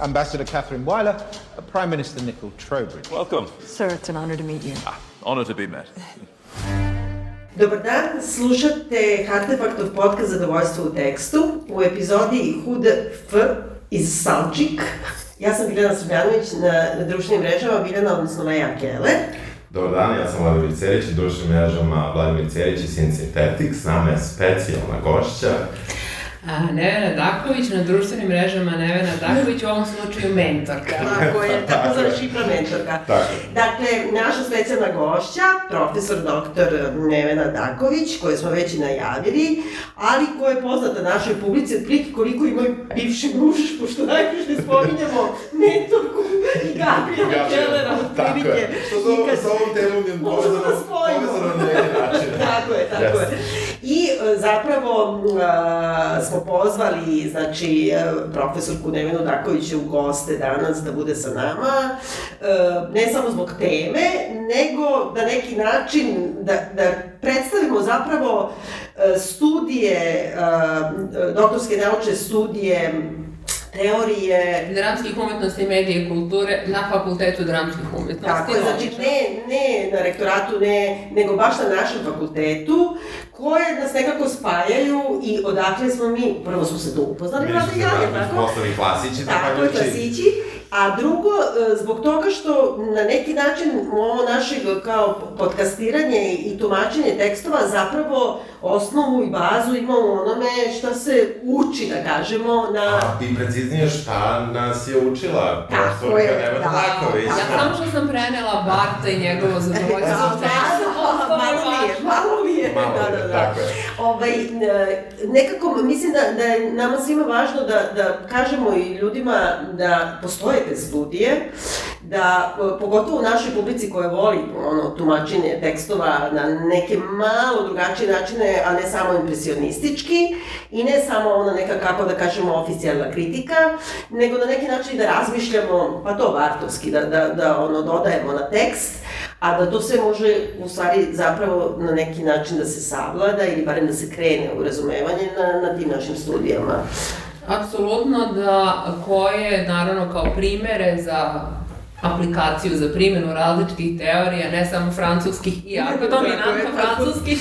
Ambassador Catherine Weiler, Prime Minister Nicole Trowbridge. Welcome. Sir, it's an honor to meet you. Ah, honor to be met. Dobar dan, slušate Artefaktov podcast Zadovoljstvo u tekstu u epizodi Hud F iz Salčik. Ja sam Biljana Srbjanović na, na društvenim mrežama, Biljana, odnosno Leja Kele. Dobar dan, ja sam Vladimir Cerić i društvenim mrežama Vladimir Cerić i Synthetic. S nama je specijalna gošća. A, Nevena Daković na društvenim mrežama Nevena Daković, u ovom slučaju mentorka. Tako je, tako zove šifra mentorka. Tako. Dakle, naša specijalna gošća, profesor dr. Nevena Daković, koju smo već i najavili, ali koja je poznata našoj publici, otprilike koliko i moj bivši muž, pošto najviše spominjamo mentorku i Gabriela Kellera, Tako otprilike. je. Što sa ovom temom je Možemo povezano, na neki način. tako je, tako je. I e, zapravo a, smo pozvali, znači, e, profesorku Nevenu Daković u goste danas da bude sa nama, e, ne samo zbog teme, nego da neki način, da, da predstavimo zapravo e, studije, e, doktorske naučne studije, teorije, Dramskih umetnosti, medije i kulture na Fakultetu dramskih umetnosti. Tako je, znači ne, ne na rektoratu, ne, nego baš na našem fakultetu, koje nas nekako spajaju i odakle smo mi, prvo smo se tu upoznali, Mi smo i se tako tako? postali klasići, Tako je, zahvaljujući klasići. A drugo, e, zbog toga što na neki način ovo našeg kao podcastiranje i tumačenje tekstova zapravo osnovu i bazu imamo u onome šta se uči, da kažemo, na... A i preciznije šta nas je učila Tako profesorka je, Nevena da. Daković. Ja samo što sam prenela Barta i njegovo zadovoljstvo Da, tekstu, da, ostalo je malo mi je, malo mi je, Malo da, da, da. tako je. Ovaj, e, nekako, mislim da, da je nama svima važno da, da kažemo i ljudima da postoje te studije, da, pogotovo u našoj publici koja voli ono, tumačenje tekstova na neke malo drugačije načine, a ne samo impresionistički i ne samo ona neka, kako da kažemo, oficijalna kritika, nego na neki način da razmišljamo, pa to vartovski, da, da, da ono, dodajemo na tekst, a da to sve može u stvari zapravo na neki način da se savlada ili barem da se krene u razumevanje na, na tim našim studijama. Apsolutno da koje, naravno, kao primere za aplikaciju za primjenu različitih teorija, ne samo francuskih, Tako je, dominantno francuskih,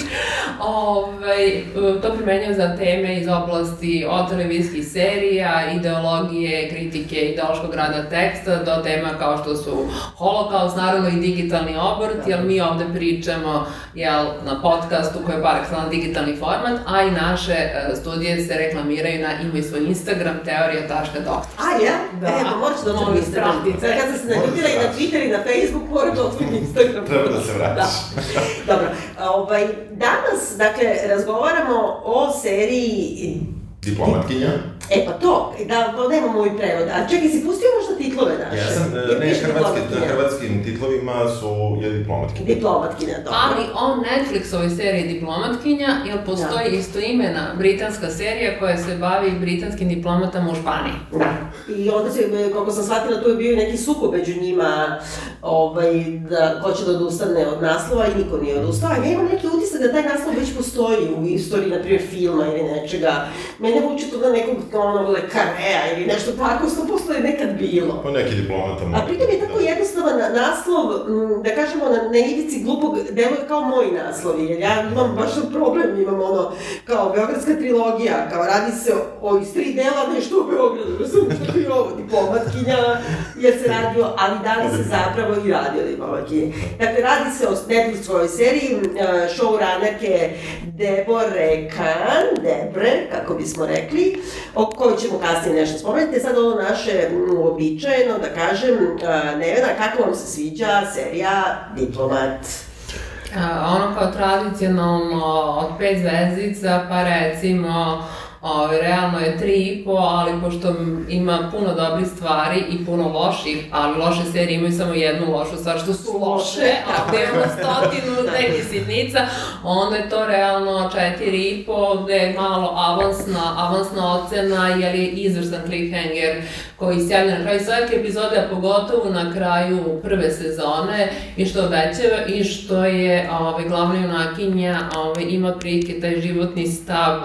ovaj, to primenjaju za teme iz oblasti od televizijskih serija, ideologije, kritike, ideološkog rada teksta, do tema kao što su holokaust, naravno i digitalni obrt, jer mi ovde pričamo jel, na podcastu koji je par excellence digitalni format, a i naše e, studije se reklamiraju na, imaju svoj Instagram, teorija.doktor. A ja? Da. Da. E, pa moraš da otvorim Molim, Instagram. pratite. Sad kad sam naljutila i na Twitter i na Facebook, moram da otvorim Instagram. Treba da se vratiš. Da. Dobro. Ovaj, danas, dakle, razgovaramo o seriji Diplomatkinja. E pa to, da dodajemo moj prevod. A čekaj, si pustio možda titlove naše? Ja sam, e, ne, piše hrvatski, na hrvatskim titlovima su je diplomatkinja. Diplomatkinja, dobro. Ali o Netflixovoj seriji Diplomatkinja, jer postoji Da. istoimena britanska serija koja se bavi britanskim diplomatama u Španiji. Da. I onda se, e, kako sam shvatila, tu je bio neki sukob među njima, ovaj, da ko će da odustane od naslova i niko nije odustao. Ja imam neki utisak da taj naslov već postoji u istoriji, na primjer, filma ili nečega. Mene vuče to da nekog onog lekareja ili nešto tako, što postoje nekad bilo. Pa neki diplomata A mora pritom je tako da. jednostavan na- naslov, da kažemo na, na ivici glupog, deluje kao moj naslov, jer ja imam baš problem, imam ono, kao Beogradska trilogija, kao radi se o iz tri dela nešto u Beogradu, razumiješ, tako i ovo, diplomatkinja, jer se radi o, ali da li se zapravo i radi o diplomatkinji. Dakle, radi se o Netflixovoj seriji, showrunnerke Debore Kahn, Debre, kako bismo rekli, o kojoj ćemo kasnije nešto spomenuti. Sad ovo naše m, uobičajeno, da kažem, Nevena, kako vam se sviđa serija Diplomat? A, ono kao tradicionalno od pet zvezdica, pa recimo Ove, realno je tri i po, ali pošto ima puno dobrih stvari i puno loših, ali loše serije imaju samo jednu lošu stvar, što su loše, a gde imamo stotinu nekih sitnica, onda je to realno četiri i po, gde je malo avansna, avansna ocena, jer je izvrstan cliffhanger koji se javlja na kraju svake epizode, a pogotovo na kraju prve sezone, i što obećava, i što je ove, glavna junakinja ove, ima prilike taj životni stav,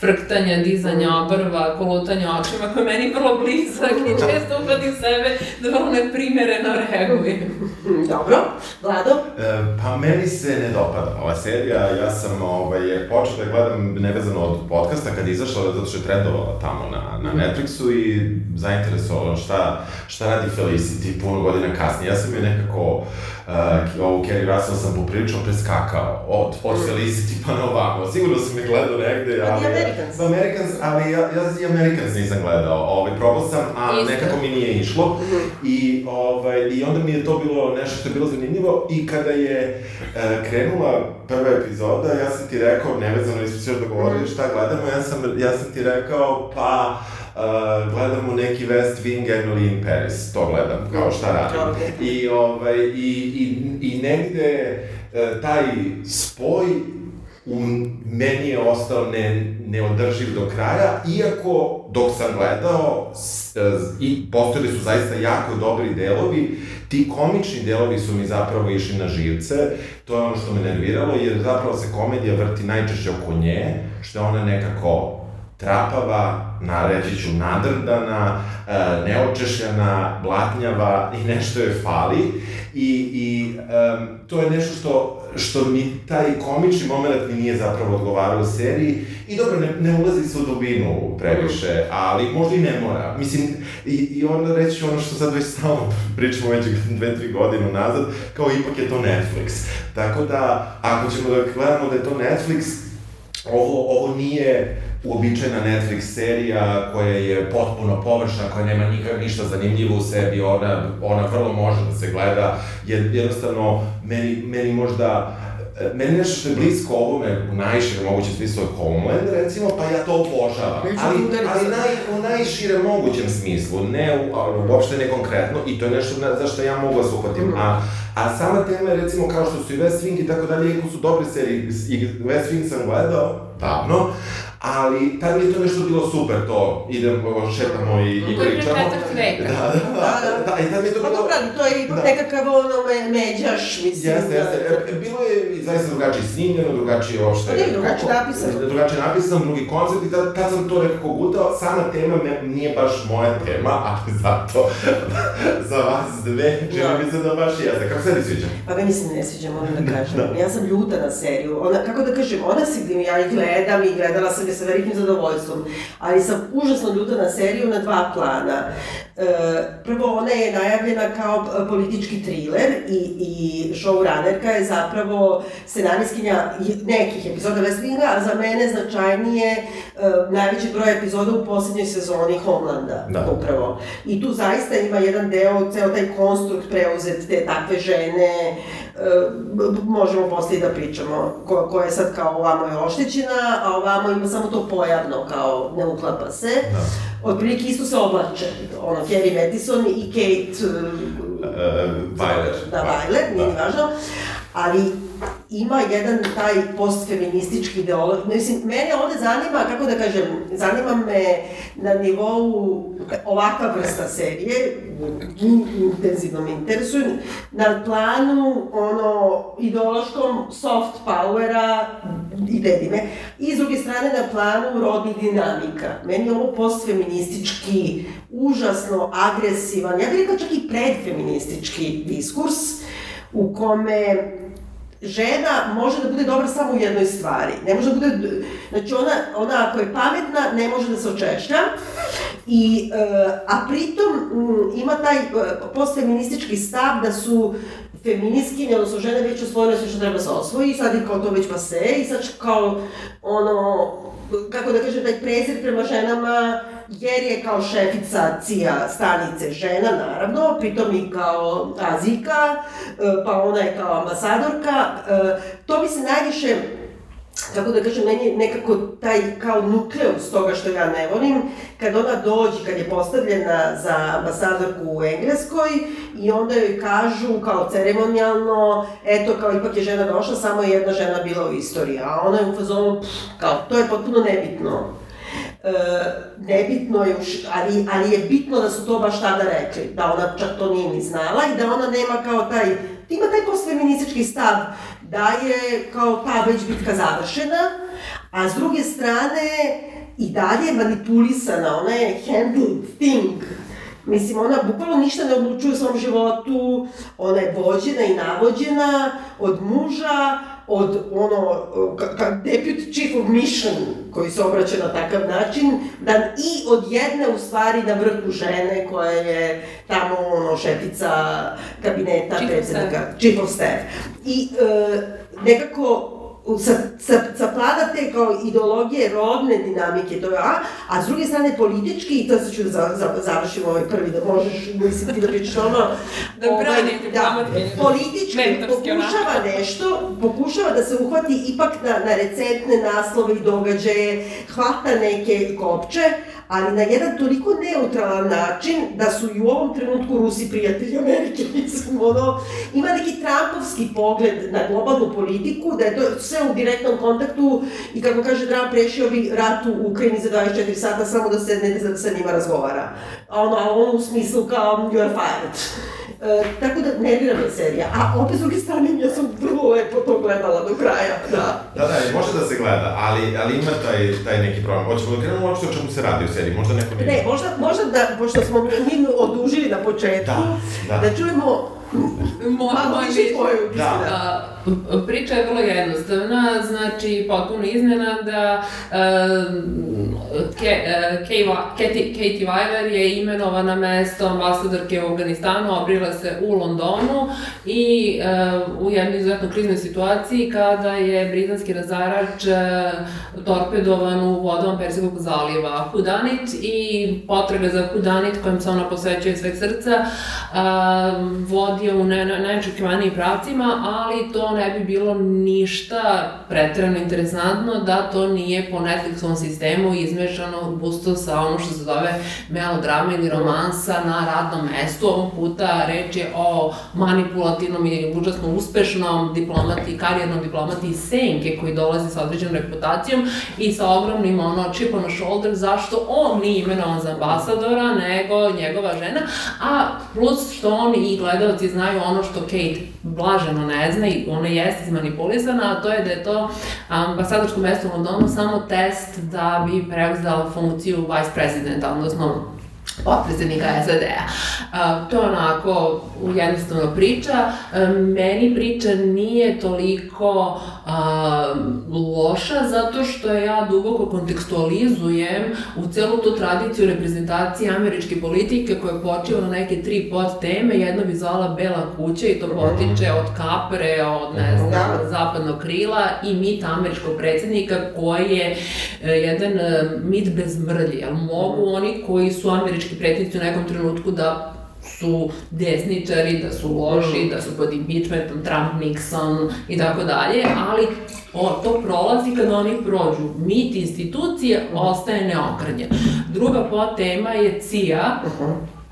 frkta škrtanja, dizanja obrva, kolutanja očima, koji je meni vrlo blizak i često upadim sebe da vrlo neprimereno reagujem. Dobro, Vlado? E, pa meni se ne dopada ova serija, ja sam ovaj, počeo da gledam nevezano od podcasta kad je izašla, zato što je trendovala tamo na, na Netflixu i zainteresovalo šta, šta radi Felicity puno godina kasnije. Ja sam je nekako uh, ovu Kerry Russell sam poprilično preskakao od, od mm. Felicity pa na ovamo. Sigurno sam je gledao negde, ali... Americans. Americans, ali ja, ja i Americans nisam gledao. Ovaj, probao sam, a Isto. nekako mi nije išlo. Mm -hmm. I, ovaj, I onda mi je to bilo nešto što je bilo zanimljivo i kada je uh, krenula prva epizoda, ja sam ti rekao, nevezano, nismo se još dogovorili mm. šta gledamo, ja sam, ja sam ti rekao, pa uh, gledamo neki West Wing Emily in Paris, to gledam, kao šta radim. I, ovaj, i, i, i negde uh, taj spoj u meni je ostao ne, neodrživ do kraja, iako dok sam gledao s, s, i postojili su zaista jako dobri delovi, ti komični delovi su mi zapravo išli na živce, to je ono što me nerviralo, jer zapravo se komedija vrti najčešće oko nje, što je ona nekako trapava, nareći ću nadrdana, e, neočešljana, blatnjava i nešto je fali. I, i um, to je nešto što, što mi taj komični moment mi nije zapravo odgovarao u seriji. I dobro, ne, ne ulazi se u dubinu previše, ali možda i ne mora. Mislim, i, i onda reći ono što sad već stalno pričamo već dve, tri godine nazad, kao ipak je to Netflix. Tako da, ako ćemo da gledamo da je to Netflix, ovo, ovo nije uobičajena Netflix serija koja je potpuno površna, koja nema nikak ništa zanimljivo u sebi, ona, ona vrlo može da se gleda, jer jednostavno meni, meni možda e, meni nešto što je blisko ovome u najširem mogućem smislu je Homeland, recimo, pa ja to obožavam. Ali, ali naj, u najširem mogućem smislu, ne u, uopšte ne konkretno, i to je nešto na, za što ja mogu da se uhvatim. Mm. A, a sama tema je, recimo, kao što su i West Wing i tako dalje, iako su dobre serije, i West Wing sam gledao, davno, ali tad mi je to nešto bilo super, to idemo, šetamo i, i pričamo. To je četvrti veka. Da, da, da, da, da, i tad mi je to bilo... Pa dobro, to je ipak da. nekakav ono me, međaš, mislim. Jeste, jeste. E, bilo je zaista drugačije snimljeno, drugačije uopšte... Pa nije drugačije napisano. Drugačije napisano, drugi koncept i tad, tad sam to nekako gutao. Sama tema me, nije baš moja tema, ali zato za vas dve, čini mi se da baš jeste. Kako se ti sviđa? Pa meni se ne sviđa, moram da kažem. da. Ja sam ljuta na seriju. Ona, kako da kažem, ona se, ja i gledam i gledala sam je sa velikim zadovoljstvom, ali sam užasno ljuta na seriju na dva plana. E, prvo, ona je najavljena kao e, politički thriller i, i showrunnerka je zapravo scenarijskinja nekih epizoda West Winga, a za mene značajnije e, najveći broj epizoda u poslednjoj sezoni Homelanda, da. upravo. I tu zaista ima jedan deo, ceo taj konstrukt preuzet te takve žene, možemo posle i da pričamo, ko, ko je sad kao ovamo je oštećena, a ovamo ima samo to pojavno, kao ne uklapa se. Da. Otprilike isto se oblače, ono, Kerry Mattison i Kate... Uh, uh, Violet. Da, Violet, nije da. važno. Ali ima jedan taj postfeministički ideolog. Mislim, mene ovde zanima, kako da kažem, zanima me na nivou ovakva vrsta serije, intenzivno me interesuje, na planu ono ideološkom soft powera i dedine, i s druge strane na planu rodnih dinamika. Meni je ovo postfeministički, užasno agresivan, ja bih rekla čak i predfeministički diskurs, u kome žena može da bude dobra samo u jednoj stvari. Ne može da bude, znači ona, ona ako je pametna, ne može da se očešlja. I, uh, a pritom um, ima taj uh, postfeministički stav da su feministkinje, odnosno žene već osvojile sve što treba da se osvoji i sad je kao to već pa se i sad kao ono, kako da kažem, taj prezir prema ženama jer je kao šefica CIA stanice žena, naravno, pritom i kao Azika, e, pa ona je kao ambasadorka. E, to bi se najviše kako da kažem, meni je nekako taj kao nukleus toga što ja ne volim, kad ona dođe, kad je postavljena za ambasadorku u Engleskoj i onda joj kažu kao ceremonijalno, eto kao ipak je žena došla, samo je jedna žena bila u istoriji, a ona je u fazonu, pff, kao, to je potpuno nebitno. E, nebitno je, už, ali, ali je bitno da su to baš tada rekli, da ona čak to nije ni znala i da ona nema kao taj, ima taj postfeministički stav da je kao ta već bitka završena, a s druge strane i dalje manipulisana, ona je handled thing. Mislim, ona bukvalno ništa ne odlučuje u svom životu, ona je vođena i navođena od muža, od ono, deputy chief of mission, koji se obraća na takav način, da i od jedne u stvari na vrhu žene koja je tamo ono šefica kabineta Chief predsednika, chief of staff. I e, nekako sa, sa, saplada te kao ideologije rodne dinamike, to je A, a s druge strane politički, i to sad ću da za, za, završim ovaj prvi, da možeš, mislim ti da pričaš ono, Da brani diplomatkinju. da, politički pokušava nešto, pokušava da se uhvati ipak na, na recentne naslove i događaje, hvata neke kopče, ali na jedan toliko neutralan način da su i u ovom trenutku Rusi prijatelji Amerike, mislim, ono, ima neki Trumpovski pogled na globalnu politiku, da je to sve u direktnom kontaktu i kako kaže Trump, rešio bi rat u Ukrajini za 24 sata samo da se ne da se njima razgovara. Ono, a ono u smislu kao you are fired. E, tako da nervira me serija. A opet s druge strane, ja sam vrlo lepo to gledala do kraja, da. Da, da, može da se gleda, ali, ali ima taj, taj neki problem. Hoćemo da krenemo uopšte o čemu se radi u seriji, možda neko ne... Ne, možda, možda da, pošto smo mi odužili na početku, Da, da. da čujemo Mo, malo moj više mišljenje. tvoju, Da. A, p- priča je vrlo jednostavna, znači potpuno iznenada. Um, Ke, uh, Katie, Katie Weiler je imenovana na mesto ambasadorke u Afganistanu, obrila se u Londonu i uh, u jednoj izuzetno kriznoj situaciji kada je britanski razarač uh, torpedovan u vodom Persijskog zaliva Hudanit i potraga za Hudanit kojim se ona posvećuje sveg srca uh, vodio u ne, najočekivanijim pravcima, ali to ne bi bilo ništa pretrano interesantno da to nije po Netflixovom sistemu izmešano gusto sa ono što se zove melodrama ili romansa na radnom mestu. Ovog puta reč je o manipulativnom i užasno uspešnom diplomati, karijernom diplomati Senke koji dolazi sa određenom reputacijom i sa ogromnim ono chip on shoulder zašto on nije imenovan za ambasadora nego njegova žena, a plus što on i gledalci znaju ono što Kate blaženo ne zna i ona jeste izmanipulisana, a to je da je to ambasadorsko mesto u Londonu samo test da bi preuzela funkciju vice presidenta, odnosno potpredsednika SAD-a. To je onako jednostavno priča. A, meni priča nije toliko a, loša zato što ja duboko kontekstualizujem u celu tu tradiciju reprezentacije američke politike koja počiva na neke tri pod teme. Jedno bi zvala Bela kuća i to potiče od kapre, od ne znam, Da. zapadnog krila i mit američkog predsednika koji je e, jedan e, mit bez mrlje. Jel mogu oni koji su američki predsednici u nekom trenutku da su desničari, da su loši, da su pod impeachmentom, Trump, Nixon i tako dalje, ali o, to prolazi kada oni prođu. Mit institucije ostaje neokrnjen. Druga podtema je CIA,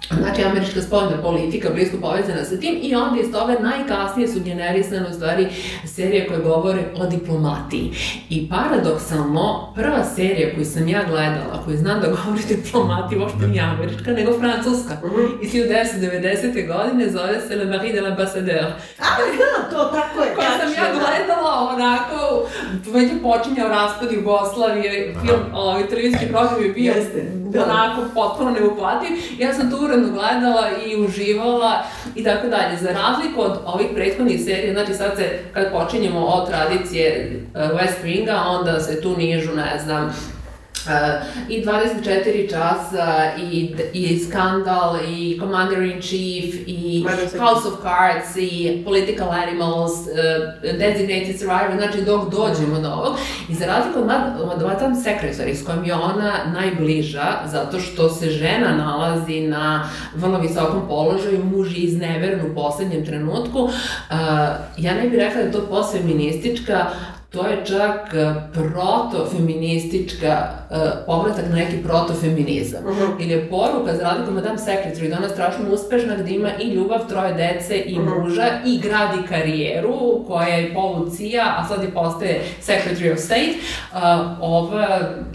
Znači, američka spoljna politika blisko povezana sa tim i onda iz toga najkasnije su generisane u stvari serije koje govore o diplomatiji. I paradoksalno, prva serija koju sam ja gledala, koju znam da govori o diplomatiji, uopšte nije američka, nego francuska. Iz 1990. godine zove se Le Marie de l'Ambassadeur. A, znam, to tako je. Koja sam ja da. gledala onako, već je počinjao raspad Jugoslavije, film, ovaj, televizijski program je bio Jeste, da. onako potpuno neuplativ. Ja sam to uredno gledala i uživala i tako dalje. Za razliku od ovih prethodnih serija, znači sad se, kad počinjemo od tradicije uh, West Winga, onda se tu nižu, ne znam, i 24 časa i, i Skandal i Commander in Chief i House of Cards i Political Animals, uh, Designated Survivor, znači dok dođemo do ovog. I za razliku od, od Madame Secretary s kojom je ona najbliža, zato što se žena nalazi na vrlo visokom položaju, muž je izneveren u poslednjem trenutku, uh, ja ne bih rekla da je to posfeministička, to je čak e, protofeministička uh, povratak na neki protofeminizam. Mhm. Ili je poruka za razliku od Madame Secretary da je ona strašno uspešna gde ima i ljubav troje dece i Mhm. muža i gradi karijeru koja je polucija, a sad je postaje Secretary of State. Uh, ova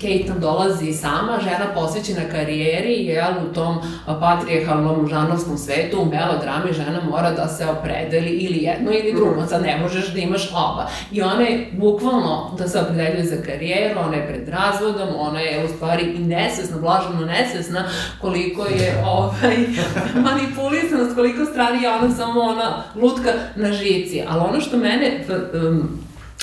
Kate nam dolazi sama, žena posvećena karijeri, jel, u tom patrijarhalnom žanovskom svetu, u melodrami žena mora da se opredeli ili jedno ili drugo, sad ne možeš da imaš oba. I ona je bukvalno da se opredeljuje za karijeru, ona je pred razvodom, ona je u stvari i nesvesna, blaženo nesvesna koliko je ovaj, manipulisanost, koliko strani je ona samo ona lutka na žici. Ali ono što mene um,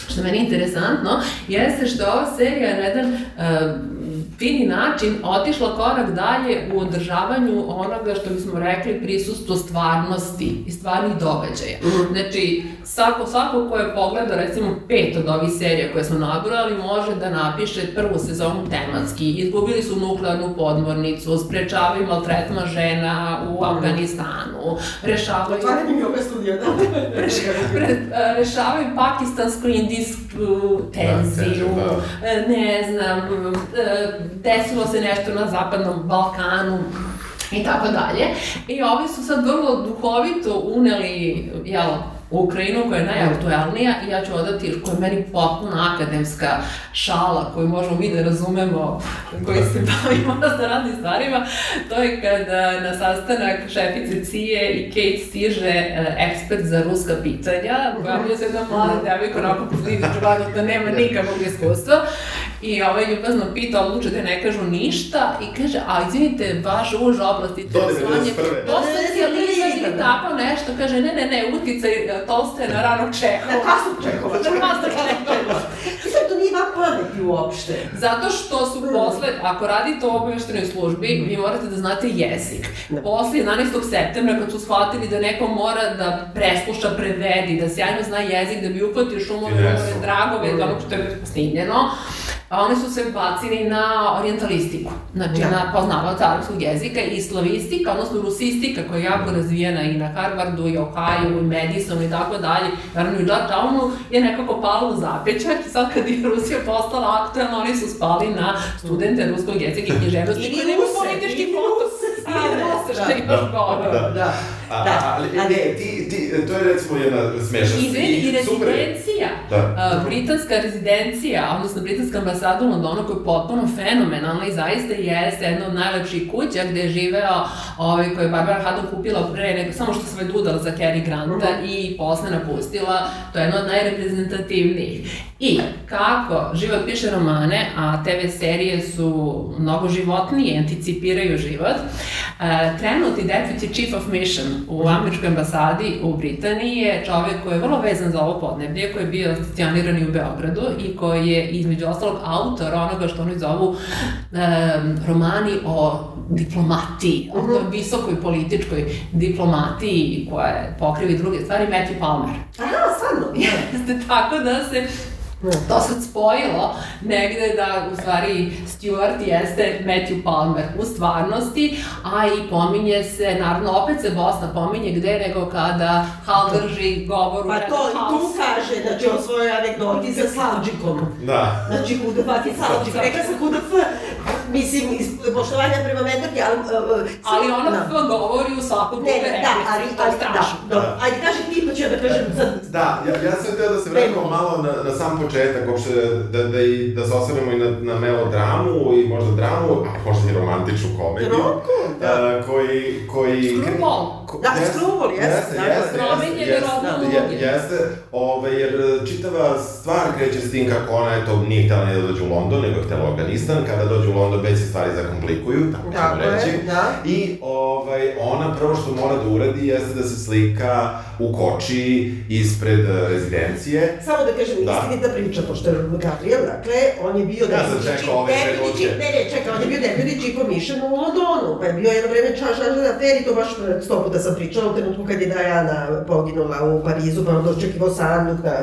što je meni interesantno, jeste što ova serija na jedan uh, fini način otišla korak dalje u održavanju onoga što bismo rekli prisustvo stvarnosti i stvarnih događaja. Mm. Znači, svako, svako ko je pogledao recimo pet od ovih serija koje smo nabrali može da napiše prvu sezonu tematski. Izgubili su nuklearnu podmornicu, sprečavaju maltretma žena u Afganistanu, rešavaju... Otvaranje yoga studija, da. Pre, rešavaju pakistansko-indijsku tenziju, da, da. ne znam, desilo se nešto na zapadnom Balkanu, i tako dalje. I ovi su sad vrlo duhovito uneli, jel, Ukrajinu koja je najaktuelnija i ja ću odati koja je meni potpuno akademska šala koju možemo mi da razumemo koji se bavimo sa raznim stvarima. To je kada na sastanak šefice Cije i Kate stiže e, ekspert za ruska pitanja, pojavlja se jedna mlada devojka onako poslidi čuvanja da nema nikakvog iskustva. I ovaj ljubazno pita, odluče da ne kažu ništa i kaže, a izvinite, vaš už oblast interesovanje, to socijalizam ili tako nešto, kaže, ne, ne, ne, uticaj e, Tolstoje na ranog Čehova. Na kasnog Čehova. Na kasnog Čehova. Van pameti uopšte. Zato što su posle, ako radite u obaveštenoj službi, vi morate da znate jezik. Posle 11. septembra, kad su shvatili da neko mora da presluša, prevedi, da sjajno zna jezik, da bi uplatio šumove, dragove, da ono što je snimljeno, a oni su se bacili na orientalistiku, znači ja. Da. na poznavaca arabskog jezika i slavistika, odnosno rusistika koja je jako razvijena i na Harvardu i Ohio i Madison i tako dalje, naravno i Georgetownu je nekako pala u zapećak i sad kad je Rusija postala aktualna, oni su spali na studente ruskog jezika i književnosti koji nemaju politički kontos. I Ruse, što je još gore. Da, da. A, da. Ali, ali, ne, ti, ti, to je recimo jedna smešna I, i, i rezidencija, da. uh, britanska rezidencija, odnosno britanska ambasada u Londonu koja je potpuno fenomenalna i zaista jeste jedna od najlepših kuća gde je živeo ovaj, koji je Barbara Haddon kupila pre nego, samo što se dudala za Cary Granta uh -huh. i posle napustila, to je jedna od najreprezentativnijih. I kako život piše romane, a TV serije su mnogo životnije, anticipiraju život, uh, trenutni deputy chief of mission u američkoj ambasadi u Britaniji je čovek koji je vrlo vezan za ovo podneblje, koji je bio stationiran i u Beogradu i koji je između ostalog autor onoga što oni zovu um, romani o diplomatiji, o toj mhm. visokoj političkoj diplomatiji koja pokrivi druge stvari, Matthew Palmer. Aha, stvarno? Jeste, tako da se to sad spojilo negde da u stvari Stuart jeste Matthew Palmer u stvarnosti, a i pominje se, naravno opet se Bosna pominje gde nego kada Hal drži govor Pa to i tu kaže, znači o svojoj anegdoti sa Savđikom. Da. Znači fuck is Savđik, rekla se who the fuck, mislim, iz poštovanja prema Medorki, ali... Uh, ali ona da. govori u svakom ne, ne, da, ali, ali, da, da, ajde kaži ti pa ću ja da kažem sad. Da, ja, ja sam teo da se vratimo malo na, na sam početak početak, uopšte da, da, i, da se osvrnemo i na, na melodramu i možda dramu, a možda i romantičnu komediju. Romko, da. Uh, koji, koji... Screwball. Da, Screwball, jeste. Jeste, jeste, jeste, jeste, jeste, jeste, ove, jer čitava stvar kreće s tim kako ona je to nije htela ne da dođe u London, nego je htela u Afganistan, kada dođe u London već se stvari zakomplikuju, tako ćemo reći. Je, da. I ovaj, ona prvo što mora da uradi jeste da se slika u koči ispred rezidencije. Samo da kažem, da. istinita priča, pošto je Gabriel, dakle, on je bio... Ja sam čekao ove trenuće. Ne, ne, čekaj, on je bio deputy chief commission u Londonu, pa je bio jedno vreme čaš na feri, to baš sto puta sam pričala u trenutku kad je Diana poginula u Parizu, pa on dočekivao sanjuk na,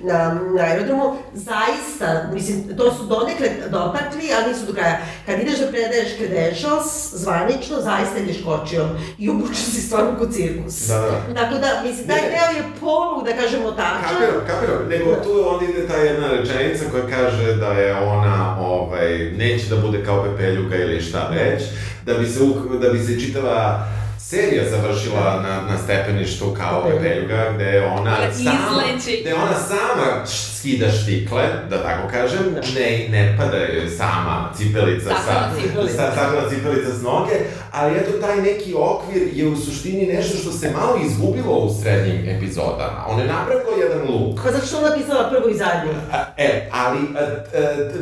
na, na aerodromu. Zaista, mislim, to su donekle dotakli, ali nisu do kraja. Kad ideš da predaješ credentials, zvanično, zaista ideš kočijom i obučeš se stvarno ko cirkus. Da, da. Tako da, mislim, taj deo je polu, da kažemo, tačan. Kapiro, kapiro, nego tu onda ide ta jedna rečenica koja kaže da je ona, ovaj, neće da bude kao Pepeljuga ili šta već, da bi se, da bi se čitava serija završila na, na stepeništu kao Pepeljuga, gde ona sama, gde ona sama skida štikle, da tako kažem, ne, ne pada joj sama cipelica sa, cipelica. sa, sakrana cipelica s noge, ali eto taj neki okvir je u suštini nešto što se malo izgubilo u srednjim epizodama. On je napravila jedan luk. Pa zato što ona pisala prvo i zadnju. E, ali a, a,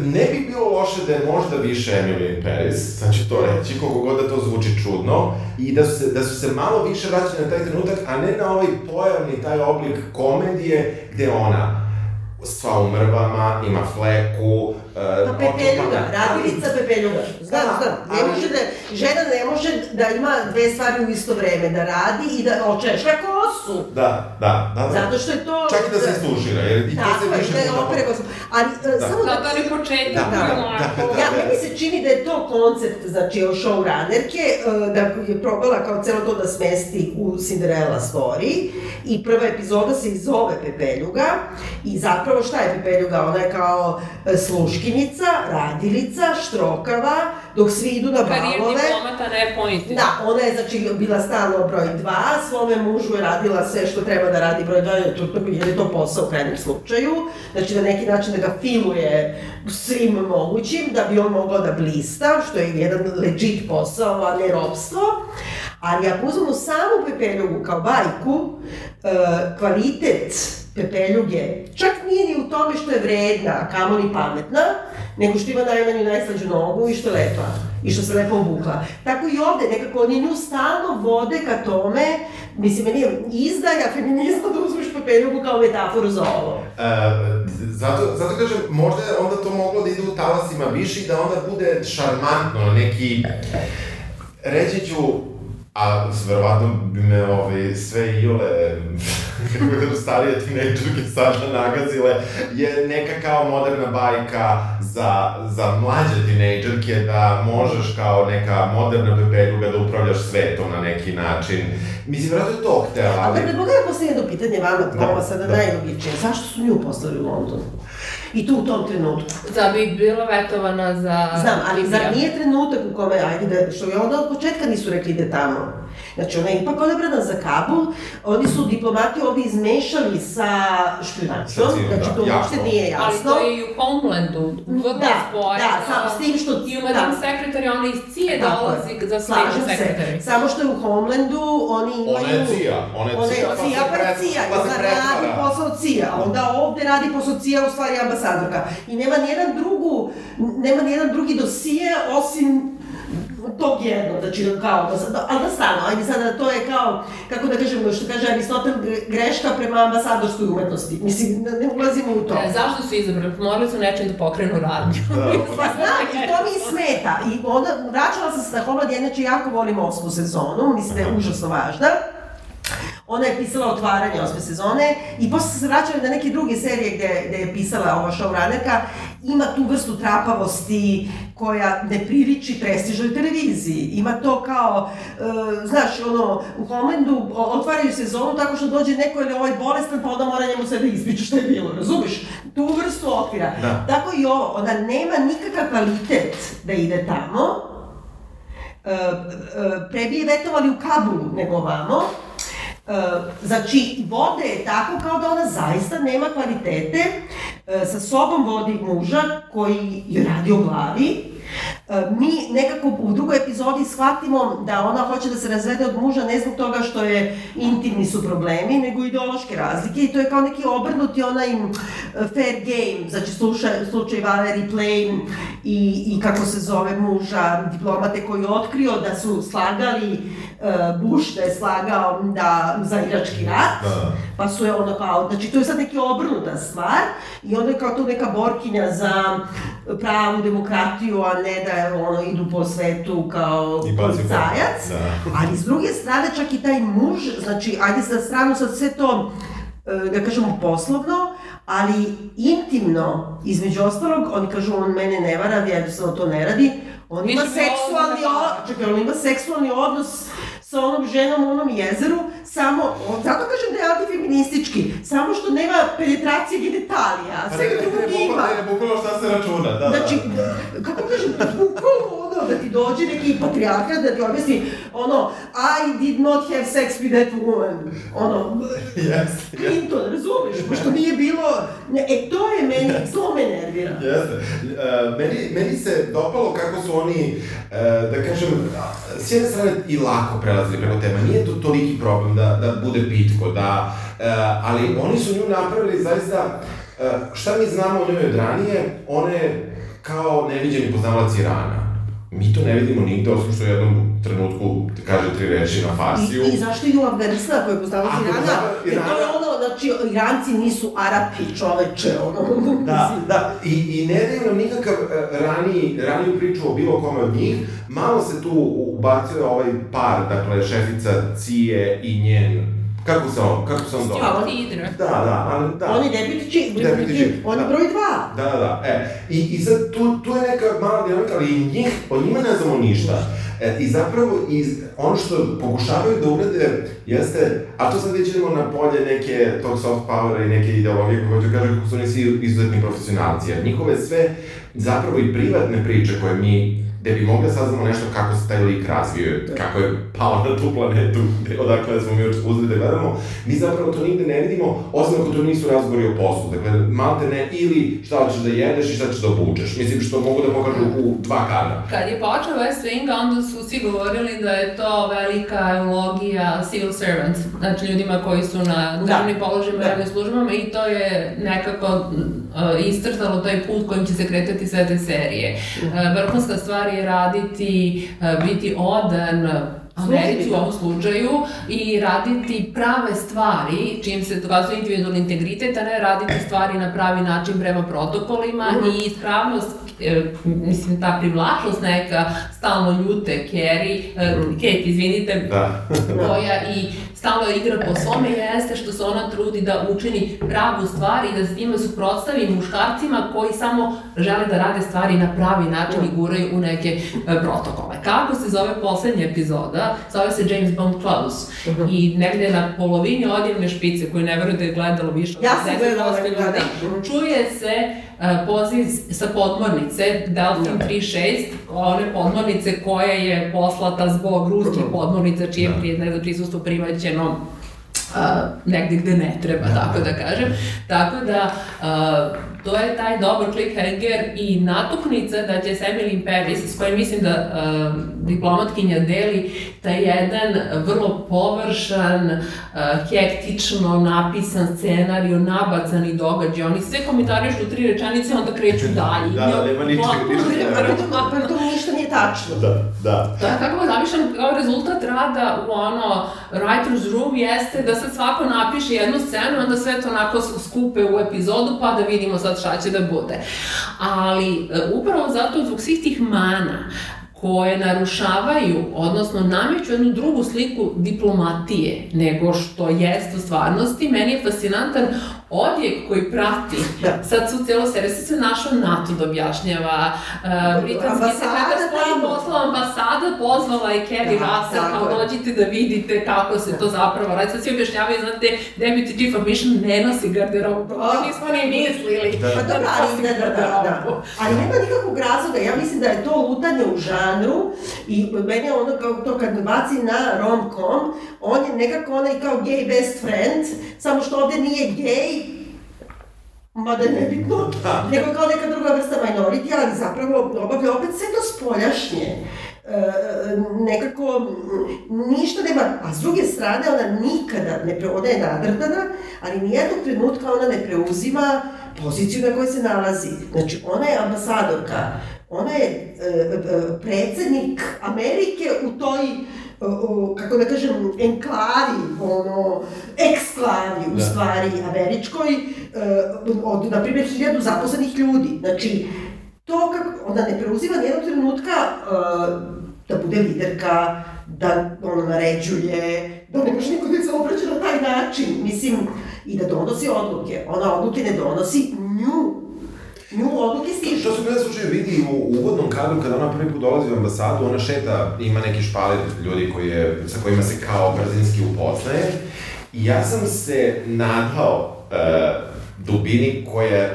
ne bi bilo loše da je možda više Emily in Paris, znači to reći, koliko god da to zvuči čudno, i da su se, da su se malo više vraćali na taj trenutak, a ne na ovaj pojavni, taj oblik komedije, gde ona sva u mrvama, ima fleku, Pa Pepeljuga, radilica Pepeljuga. Znam, Da, znam. Ne ali- može da, žena ne može da ima dve stvari u isto vreme, da radi i da očešlja kosu. Da, da, da, da. Zato što je to... Čak i da se istušira, jer i to Tako se je, više da je puta- opere kosu. Ali, e, Da. samo da... Zato je početak Da, da, onako... da, Ja, meni se čini da je to koncept, znači, o showrunnerke, e, da je probala kao celo to da smesti u Cinderella story i prva epizoda se i zove Pepeljuga i zapravo šta je Pepeljuga? Ona je kao e, sluškinica, radilica, štrokava, dok svi idu na Karijer balove. diplomata ne pointi. Da, ona je znači bila stalno broj dva, svome mužu je radila sve što treba da radi broj dva, jer, to, jer je to posao u krajnjem slučaju. Znači na neki način da ga filuje svim mogućim, da bi on mogao da blista, što je jedan legit posao, a ne robstvo. Ali ako uzmemo samu Pepeljugu kao bajku, e, kvalitet Pepeljuge čak nije ni u tome što je vredna, a kamoli pametna, nego što ima najmanju najslađu nogu i što je lepa i što se lepo obukla. Tako i ovde, nekako oni nju stalno vode ka tome, mislim, meni je izdaja feminizma da uzmeš Pepeljugu kao metaforu za ovo. E, zato, zato kažem, možda je onda to moglo da ide u talasima više i da onda bude šarmantno, neki, reći ću, a verovatno bi me ovaj, sve iole, kako da starije tinejdžerke sada nagazile, je neka kao moderna bajka za, za mlađe tinejdžerke da možeš kao neka moderna pepeljuga da upravljaš svetom na neki način. Mislim, vjerojatno je to htela, Ali ali... da mogu ja postaviti jedno pitanje vama, Toma, Da, sada da. najlogičnije. Zašto su nju poslali u London? I tu u tom trenutku. Da bi bila vetovana za... Znam, ali zar nije trenutak u kome, ajde da, što je onda od početka nisu rekli ide tamo. Znači, ona je ipak odabrana za Kabul, oni su diplomati ovde izmešali sa špionačom, civilom, znači to da, uopšte jasno. nije Ali jasno. to je i u Homelandu, vrlo Da, spojeno. da, sa- s tim što- I u Madame da. Secretary, ona iz Cije Tako dolazi je. za Slažem se. Samo što je u Homelandu oni imaju... Ona je cija, ona je cija, pa pa je pa ona radi posao cija, a onda ovde radi posao cija, u stvari ambasadorka. I nema nijedan drugu, nema nijedan drugi dosije osim tog jednog, znači kao, da sad, ali da stano, ajde sada, to je kao, kako da kažem, što kaže Aristotel, gre- greška prema ambasadorskoj umetnosti. Mislim, ne, ne ulazimo u to. E, zašto su izabrali? Morali su nečim da pokrenu radnju. Pa znam, i to mi smeta. I onda vraćala sam se na Homeland, ja inače jako volim osmu sezonu, mislim da je užasno važna. Ona je pisala otvaranje osme sezone i posle se vraćala na neke druge serije gde, gde je pisala ova showrunnerka. Ima tu vrstu trapavosti koja ne priliči prestižnoj televiziji. Ima to kao, e, znaš, ono, u Homelandu otvaraju sezonu tako što dođe neko ili ovaj bolestan, pa onda mora njemu sve da ispriča šta je bilo, razumeš? Tu vrstu okvira. Da. Tako i ovo, ona nema nikakav kvalitet da ide tamo, e, e, pre bi je vetovali u Kabulu nego ovamo. E, znači, vode je tako kao da ona zaista nema kvalitete, e, sa sobom vodi muža koji je radi o glavi, mi nekako u drugoj epizodi shvatimo da ona hoće da se razvede od muža ne zbog toga što je intimni su problemi, nego ideološke razlike i to je kao neki obrnuti onaj fair game, znači slušaj, slučaj Valerie Plame i, i kako se zove muža diplomate koji je otkrio da su slagali uh, Bush da je slagao da, za irački rat, Da. pa su je ono kao, znači to je sad neki obrnuta stvar i onda je kao tu neka borkinja za pravu demokratiju, a ne da ono idu po svetu kao policajac. da. Ali s druge strane čak i taj muž, znači ajde sa stranu sad sve to e, da kažemo poslovno, ali intimno, između ostalog, oni kažu on mene ne vara, ja jednostavno to ne radi, on ima Više seksualni da odnos, čekaj, on ima seksualni odnos sa onom ženom u onom jezeru, samo, on, zato kažem da je antifeministički, samo što nema penetracije genitalija, a sve drugo ima. Ne, bukvalno šta se računa, da. Znači, kako kažem, bukvalno ono, da ti dođe neki patrijarhat da ti objasni, ono, I did not have sex with that woman. Ono, Yes, Clinton, razumeš? Pošto nije bilo... Ne, e, to je meni, to me nervira. Jeste. Uh, meni, meni se dopalo kako su oni, uh, da kažem, s jedne strane i lako prelazili preko tema. Nije to toliki problem da, da bude pitko, da, uh, ali oni su nju napravili zaista, uh, šta mi znamo o njoj od ranije, ona je kao neviđeni poznavalac Irana. Mi to ne vidimo nigde, osim što u jednom trenutku ti kaže tri reči na farsiju. I, I zašto idu u Afganistan koji je postavljati Ako Irana? poznava Jer to je Irana- ono, znači, Iranci nisu Arapi, čoveče, ono. Da, da, i, i ne daju nam nikakav uh, raniji, raniju priču o bilo kome od njih. Malo se tu ubacuje ovaj par, dakle, šefica Cije i njen, kako se on, kako se on zove? Stuart Idra. Da, da, ali da. On je deputy chief, Deputy chief, on je da. broj dva. Da, da, da, e, i, i sad tu, tu je neka mala dinamika, ali njih, o njima ne znamo ništa. E, I zapravo, iz, ono što pokušavaju da urade jeste, a to sad već idemo na polje neke tog soft powera i neke ideologije koje hoću kažem kako su oni svi izuzetni profesionalci, jer njihove sve zapravo i privatne priče koje mi gde bi mogli da saznamo nešto kako se taj lik razvio, kako je pao na tu planetu, gde, odakle smo mi uzeli da gledamo, mi zapravo to nigde ne vidimo, osim ako to nisu razgovori o poslu. Dakle, malte ne, ili šta hoćeš da jedeš i šta ćeš da obučeš. Mislim, što mogu da pokažu u dva kadra. Kad je počeo West Wing, onda su svi govorili da je to velika eulogija civil servants, znači ljudima koji su na državnim položajima i Da. javnim službama i to je nekako uh, iscrtalo taj put kojim će se kretati sve te serije. Uh, vrhunska stvar je raditi, uh, biti odan Americi u ovom slučaju i raditi prave stvari, čim se dokazuje individualni integritet, a ne raditi stvari na pravi način prema protokolima i ispravnost e, mislim, ta privlačnost neka stalno ljute Carrie, e, Kate, izvinite, Da. koja i stalno igra po svome jeste što se ona trudi da učini pravu stvar i da se njima suprotstavi muškarcima koji samo žele da rade stvari na pravi način i guraju u neke e, protokole. Kako se zove poslednja epizoda? Zove se James Bond Close. I negde na polovini odjevne špice, koju ne verujem da je gledalo više od Ja sam 10% gledala, ljudi, da, da. čuje se uh, poziv sa podmornice Delfin 36, one podmornice koja je poslata zbog ruskih podmornica čije Da. prije, ne primaćeno a, negde gde ne treba, tako da kažem. Tako da, a, to je taj dobar cliffhanger i natuknica da će se Emily Paris, s kojim mislim da a, diplomatkinja deli taj jedan vrlo površan, a, hektično napisan scenariju, nabacani događaj. Oni sve komentarišu u tri rečenice, onda kreću dalje. Da, da, nema neverovatno. Pa to ništa nije tačno. Da, da. Da, kako je zamišljam kao rezultat rada u ono writer's room jeste da sad svako napiše jednu scenu i onda sve to onako skupe u epizodu pa da vidimo sad šta će da bude. Ali e, upravo zato zbog svih tih mana koje narušavaju, odnosno nameću jednu drugu sliku diplomatije nego što jeste u stvarnosti, meni je fascinantan odjek koji prati. Da. Sad su cijelo seriju, se našao NATO da objašnjava, uh, britanski sekretar spoljnih tamo. poslova, ambasada pozvala i Kerry Da, Russell, tako kao dođite da vidite kako se to zapravo radi. Sad svi objašnjavaju, znate, Deputy Chief of Mission ne nosi garderobu, to Da. nismo ni mislili. Da. Pa dobro, ali, da, da, da, da. Ali nema nikakvog razloga, ja mislim da je to lutanje u žanru i meni je ono kao to kad baci na rom-com, on je nekako onaj kao gay best friend, samo što ovde nije gay, mada je nebitno, nego kao neka druga vrsta minority, ali zapravo obavlja opet sve to spoljašnje. E, nekako mm, ništa nema, a s druge strane ona nikada ne pre, ona je nadrdana, ali nijednog trenutka ona ne preuzima poziciju na kojoj se nalazi. Znači, ona je ambasadorka, ona je e, e, predsednik Amerike u toj o, kako da kažem, enklavi, ono, eksklavi u Da. stvari američkoj, e, od, na primjer, hiljadu zaposlenih ljudi. Znači, to kako, ona ne preuzima nijednog trenutka e, da bude liderka, da ono naređuje, da ne može niko da se obraća na taj način, mislim, i da donosi odluke. Ona odluke ne donosi nju. Nju odluke stižu. Što se u jednom slučaju vidi u uvodnom kadru kada ona prvi put dolazi u ambasadu, ona šeta, ima neki špalir ljudi koji je, sa kojima se kao brzinski upoznaje. I ja sam se nadao uh, dubini koja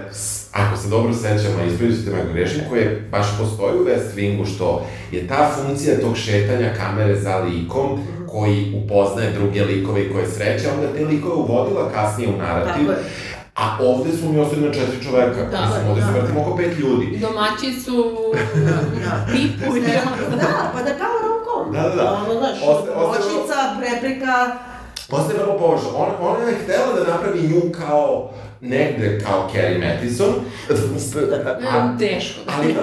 ako se dobro sećam, a ispravite me grešim, koje baš postoji u West Wingu, što je ta funkcija tog šetanja kamere za likom, koji upoznaje druge likove i koje sreće, onda te likove uvodila kasnije u narativ. Tako je. A ovde smo mi ostali na četiri čoveka. Da, Mislim, ovde da, se vrtimo oko pet ljudi. Domaći su da. pipu i Da, pa da kao romkom. Da, da, da. Ono, znaš, moćica, preprika, Postaje vrlo površno. Ona, ona je htela da napravi nju kao negde kao Carrie Mathison. A, teško. Ali,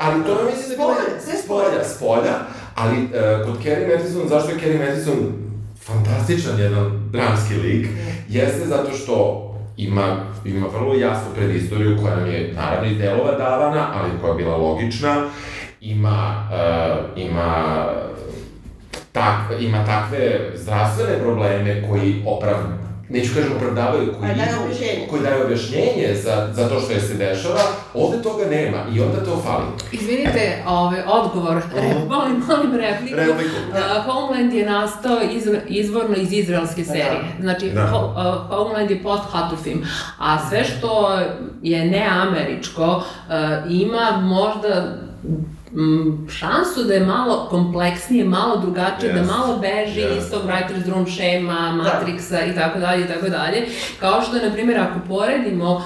ali to je mislim da... Spolja, sve spolja. Spolja, ali uh, kod Carrie Mathison, zašto je Carrie Mathison fantastičan jedan dramski lik, jeste zato što ima, ima vrlo jasnu predistoriju koja nam je naravno iz delova davana, ali koja je bila logična, ima, uh, ima tak, ima takve zdravstvene probleme koji oprav, neću kažem opravdavaju, koji, objašnjenje. koji daju objašnjenje za, za to što je se dešava, ovde toga nema i onda to fali. Izvinite, ove, odgovor, uh -huh. Re, molim, molim repliku. Repliku. Uh, Homeland je nastao iz, izvorno iz izraelske da. serije. Da. Znači, da. Ho, uh, Homeland je post-hatu film, a sve što je neameričko uh, ima možda šansu da je malo kompleksnije, malo drugačije, yes. da malo beži yes. iz tog writer's room šema, da. i tako dalje i tako dalje. Kao što, na primjer, ako poredimo uh,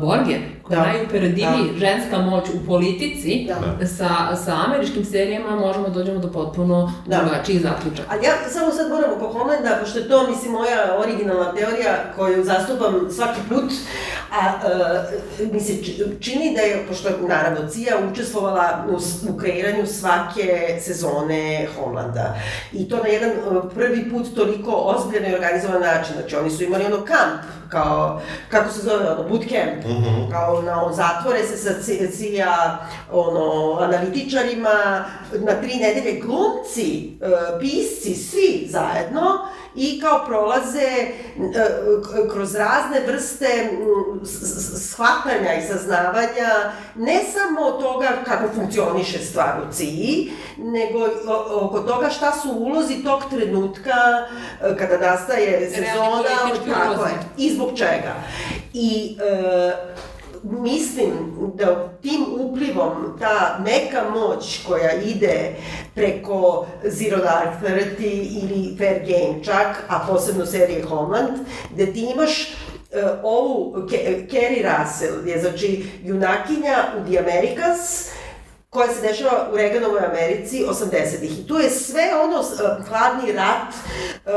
Borgen, koja da. najuperadiviji da. ženska moć u politici, da. sa, sa američkim serijama možemo da dođemo do potpuno da. drugačijih zaključaka. Ali ja samo sad moram oko Homlanda, pošto je to, mislim, moja originalna teorija koju zastupam svaki put, a uh, mi se čini da je, pošto je, naravno, Cija učestvovala u, u kreiranju svake sezone Homlanda. I to na jedan uh, prvi put toliko ozbiljno i organizovan način. Znači, oni su imali ono kamp, kao, kako se zove, ono, bootcamp, mm -hmm. kao na, zatvore se sa CIA, ono, analitičarima, na tri nedelje glumci, uh, pisci, svi zajedno, i kao prolaze uh, kroz razne vrste shvatanja i saznavanja ne samo toga kako funkcioniše stvar u CIA, nego oko toga šta su ulozi tog trenutka uh, kada nastaje sezona, tako je, i zbog čega. I uh, mislim da tim uplivom ta neka moć koja ide preko Zero Dark Thirty ili Fair Game čak, a posebno serije Homeland, gde ti imaš uh, ovu, Kerry Russell je znači junakinja u The Americans, koja se dešava u Reaganovoj Americi 80-ih. I tu je sve ono, uh, hladni rat, uh,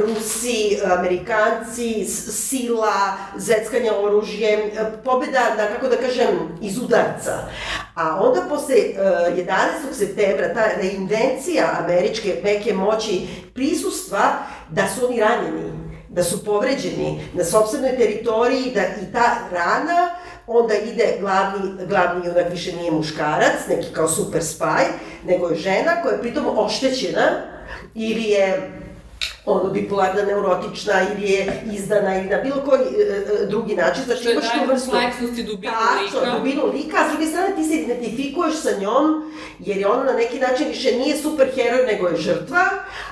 Rusi, Amerikanci, sila, zeckanje oružjem, pobjeda, na, kako da kažem, iz udarca. A onda posle 11. septembra, ta reinvencija američke meke moći prisustva da su oni ranjeni, da su povređeni na sobstvenoj teritoriji, da i ta rana onda ide glavni, glavni junak više nije muškarac, neki kao super spaj, nego je žena koja je pritom oštećena ili je ono, bipolarna, neurotična ili je izdana ili na bilo koji e, e drugi način. Znači, imaš tu vrstu... kompleksnost i dubinu tačno, lika. dubinu lika, a s druge strane ti se identifikuješ sa njom, jer je ona na neki način više nije super heroj, nego je žrtva,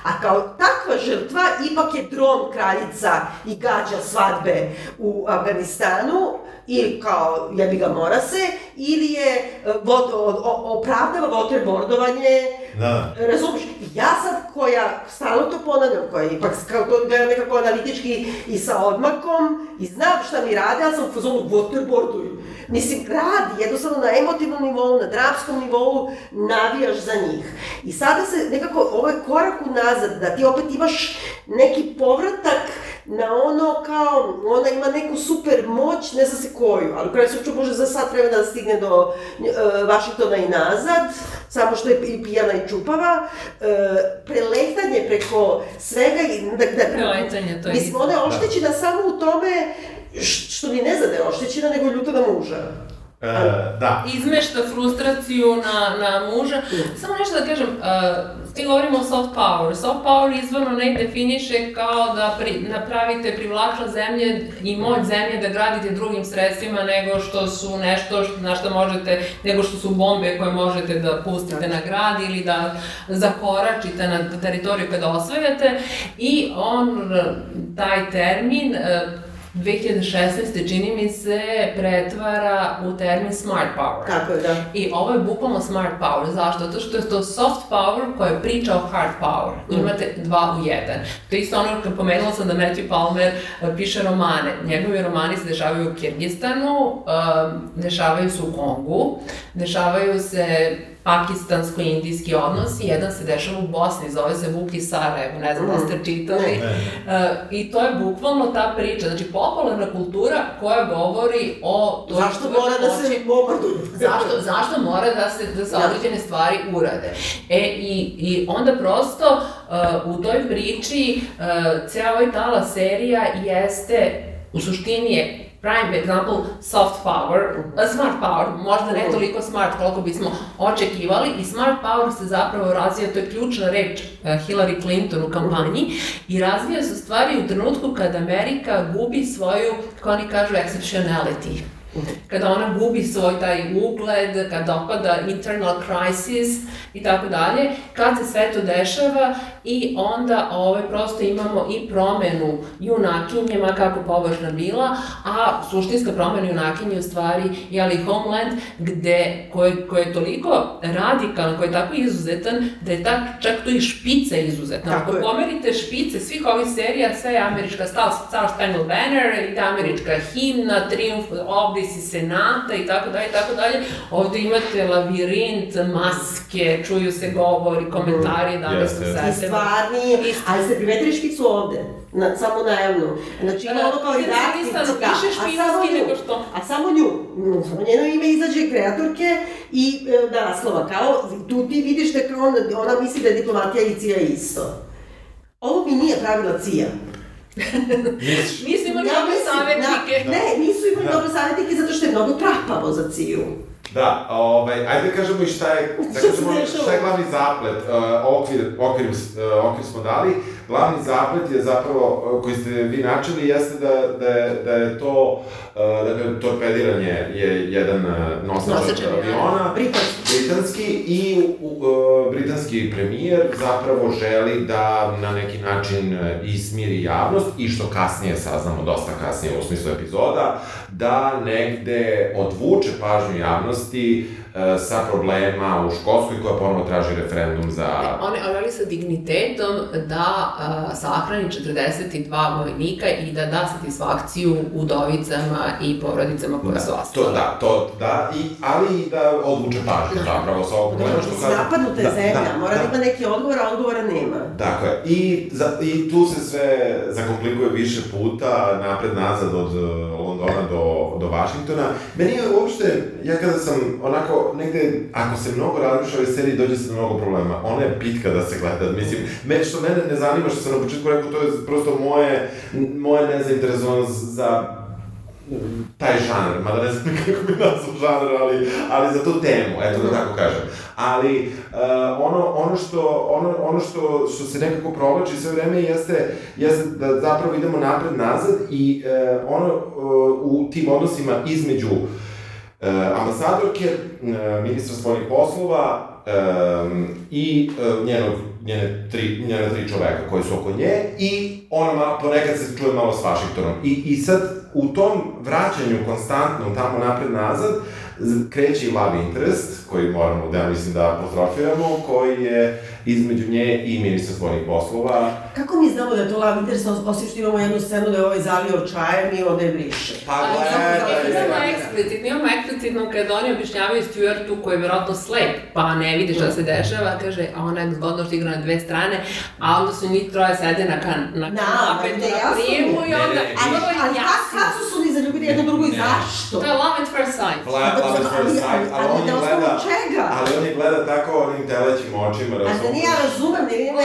a kao takva žrtva ipak je dron kraljica i gađa svadbe u Afganistanu, ili kao jebi ga mora se, ili je e, vod, opravdava waterboardovanje, da. razumiješ? Ja sad koja, stalno to ponavljam, koja ipak kao to gledam nekako analitički i sa odmakom i znam šta mi rade, ja sam u fazonu waterboarduju. Mislim, radi, jednostavno na emotivnom nivou, na dramskom nivou, navijaš za njih. I sada se nekako, ovo je korak unazad, da ti opet imaš neki povratak na ono kao, ona ima neku super moć, ne zna se koju, ali u kraju slučaju može za sat vremena da stigne do uh, Vašingtona i nazad, samo što je i pijana i čupava, uh, preletanje preko svega i da, da, preletanje, to je Mislim, ona je oštećena da. samo u tome što ni ne zna da je oštećena, nego ljuta na muža. E, da. Izmešta frustraciju na, na muža. Samo nešto da kažem, uh, ti govorimo o soft power. Soft power izvorno ne definiše kao da pri, napravite privlačna zemlje i moć zemlje da gradite drugim sredstvima nego što su nešto što, na što možete, nego što su bombe koje možete da pustite na grad ili da zakoračite na teritoriju kada osvajate i on, taj termin, uh, 2016. čini mi se pretvara u termin smart power. Tako je, da. I ovo je bukvalno smart power. Zašto? Zato što je to soft power koja priča o hard power. Mm. Imate dva u jedan. To je isto ono kad pomenula sam da Matthew Palmer uh, piše romane. Njegovi romani se dešavaju u Kirgistanu, uh, dešavaju se u Kongu, dešavaju se pakistansko-indijski odnos i jedan se dešava u Bosni, zove se Vuki Sarajevo, ne znam da ste čitali. Uh, I to je bukvalno ta priča, znači popularna kultura koja govori o... To zašto mora da se bombarduju? zašto, zašto mora da se, da se određene stvari urade? E, i, i onda prosto uh, u toj priči uh, cea ovaj tala serija jeste, u suštini je prime example soft power, smart power, možda ne toliko smart koliko bismo očekivali i smart power se zapravo razvija, to je ključna reč uh, Hillary Clinton u kampanji i razvija se stvari u trenutku kada Amerika gubi svoju, kako oni kažu, exceptionality kada ona gubi svoj taj ugled, kad dopada internal crisis i tako dalje, kad se sve to dešava i onda ovaj, prosto imamo i promenu junakinje, ma kako površna bila, a suštinska promena junakinje u stvari je li Homeland, gde, koje, koje je toliko radikalan, koji je tako izuzetan, da je tak, čak tu i špica izuzetna. Ako pomerite špice svih ovih serija, sve je američka Star, Star Spangled Banner, ide američka himna, Triumf Obris i Senata i tako dalje, i tako dalje. Ovde imate lavirint, maske, čuju se govori, komentari, da li smo sete stvarni, ali ste primetili špicu ovde, na, samo najavno. Znači ima ono kao redakcijska, a samo nju, nego što... a samo nju, samo njeno ime izađe kreatorke i e, da, naslova, kao, tu ti vidiš da ona, ona misli da je diplomatija i CIA isto. Ovo mi nije pravila CIA. Nisu imali ja, dobre savjetnike. Da, ne, nisu imali da. dobre savjetnike zato što je mnogo trapavo za CIA. Da, ovaj, ajde da kažemo i šta je, da kažemo, šta je glavni zaplet, uh, okvir, okvir, uh, okvir smo dali, glavni zaplet je zapravo, uh, koji ste vi načeli, jeste da, da, je, da je to, uh, dakle, torpediranje je jedan uh, nosač aviona, britanski. i uh, britanski premijer zapravo želi da na neki način ismiri javnost i što kasnije saznamo, dosta kasnije u smislu epizoda, da negde odvuče pažnju javnosti E, sa problema u Škotskoj koja ponovo traži referendum za... On, on želi sa dignitetom da uh, sahrani 42 vojnika i da da satisfakciju udovicama i porodicama koje da, su ostale. To, da, to, da, i, ali i da odvuče pažnju da. zapravo sa ovog problema. Da, što kaže... Napadnuta je da, zemlja, da, mora da, da ima neki odgovor, a odgovora nema. Dakle, i, za, i tu se sve zakomplikuje više puta, napred-nazad od Londona do, do Vašingtona. Meni je uopšte, ja kada sam onako negde, ako se mnogo razmišlja o ovoj seriji, dođe se do mnogo problema. Ona je pitka da se gleda, mislim, me, što mene ne zanima, što sam na početku rekao, to je prosto moje, moje nezainteresovanost za taj žanr, mada ne znam kako bi nazvao žanr, ali, ali za tu temu, eto da tako kažem. Ali uh, ono, ono, što, ono, ono što, što se nekako provlači sve vreme jeste, jeste da zapravo idemo napred-nazad i uh, ono uh, u tim odnosima između uh, e, ambasadorke, e, ministra spoljnih poslova e, i njenog, njene tri, njene tri čoveka koji su oko nje i ona malo, ponekad se čuje malo s Vašingtonom. I, I sad u tom vraćanju konstantnom tamo napred-nazad kreće i love interest, koji moramo da, mislim, da apostrofiramo, koji je između nje i ministra svojih poslova. Kako mi znamo da je to love interest, osim što imamo jednu scenu da je ovaj zalio čajem i onda je briše? Pa gledaj, Imamo eksplicitno, imamo eksplicitno kada oni objašnjavaju Stuartu koji je verovatno slep, pa ne vidi šta se dešava, kaže, a ona je zgodno što igra na dve strane, a onda su njih troje sede na, kan, na da, kanape, na prijemu i onda... Ali, ali kad su su oni zaljubili jedno drugo i zašto? To je love at first sight. Love at first sight, ali on je gleda... Ali on je gleda tako onim telećim očima, razumiješ? Nije, ja razumem, ne vidim,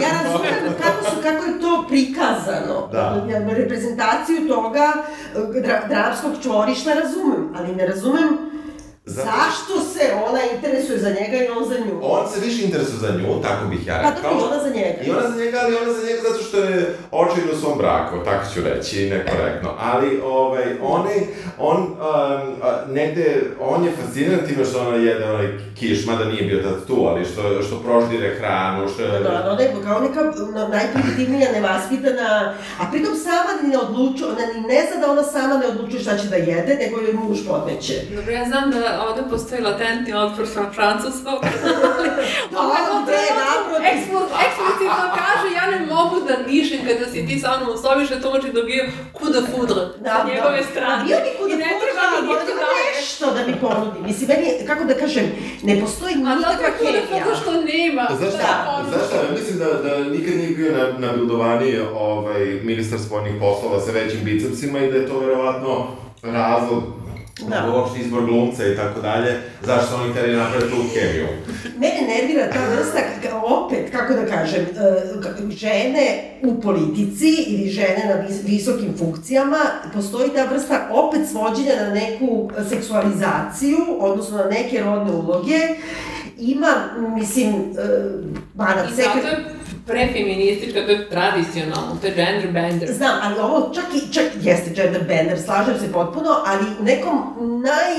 ja razumem kako, su, kako je to prikazano. Da. Reprezentaciju toga dra, drapskog čvorišta razumem, ali ne razumem Zato... Zašto se ona interesuje za njega i on za nju? On se više interesuje za nju, tako bih ja rekao. Pa dobro, ona za njega. I ona za njega, ali ona za njega zato što je očin u svom braku, tako ću reći, nekorektno. Ali, ovaj, on je, on, um, negde, on je fasciniran time što ona jede onaj kiš, mada nije bio tad tu, ali što, što proždire hranu, što je... Da, da, da, kao neka najprimitivnija, nevaspitana, a pritom sama ni ne odlučuje, ona ni ne zna da ona sama ne odlučuje šta će da jede, nego joj muž podmeće. Dobro, ja znam da ovde postoji latentni otpor sa francuskog. Ovde, naprotiv. Eksplicitno kaže, ja ne mogu da dišem kada si ti sa mnom u sobi, što to može da bio kuda fudra da, sa njegove da. strane. Bio bi kuda fudra, ali mora da nešto da mi ponudi. Mislim, meni, kako da kažem, ne postoji nikakva kemija. A zato što nema. Znaš šta, znaš šta, mislim da, da nikad nije bio na, na bildovaniji ovaj, ministar spoljnih poslova sa većim bicepsima i da je to verovatno razlog da. uopšte izbor glumca i tako dalje, zašto oni hteli napraviti tu kemiju? Mene nervira ta vrsta, opet, kako da kažem, e, žene u politici ili žene na visokim funkcijama, postoji ta vrsta opet svođenja na neku seksualizaciju, odnosno na neke rodne uloge, ima, mislim, Banat e, sekret... I zato je prefeministička, to je tradicionalno, to je gender bender. Znam, ali ovo čak i, čak, jeste gender bender, slažem se potpuno, ali u nekom naj,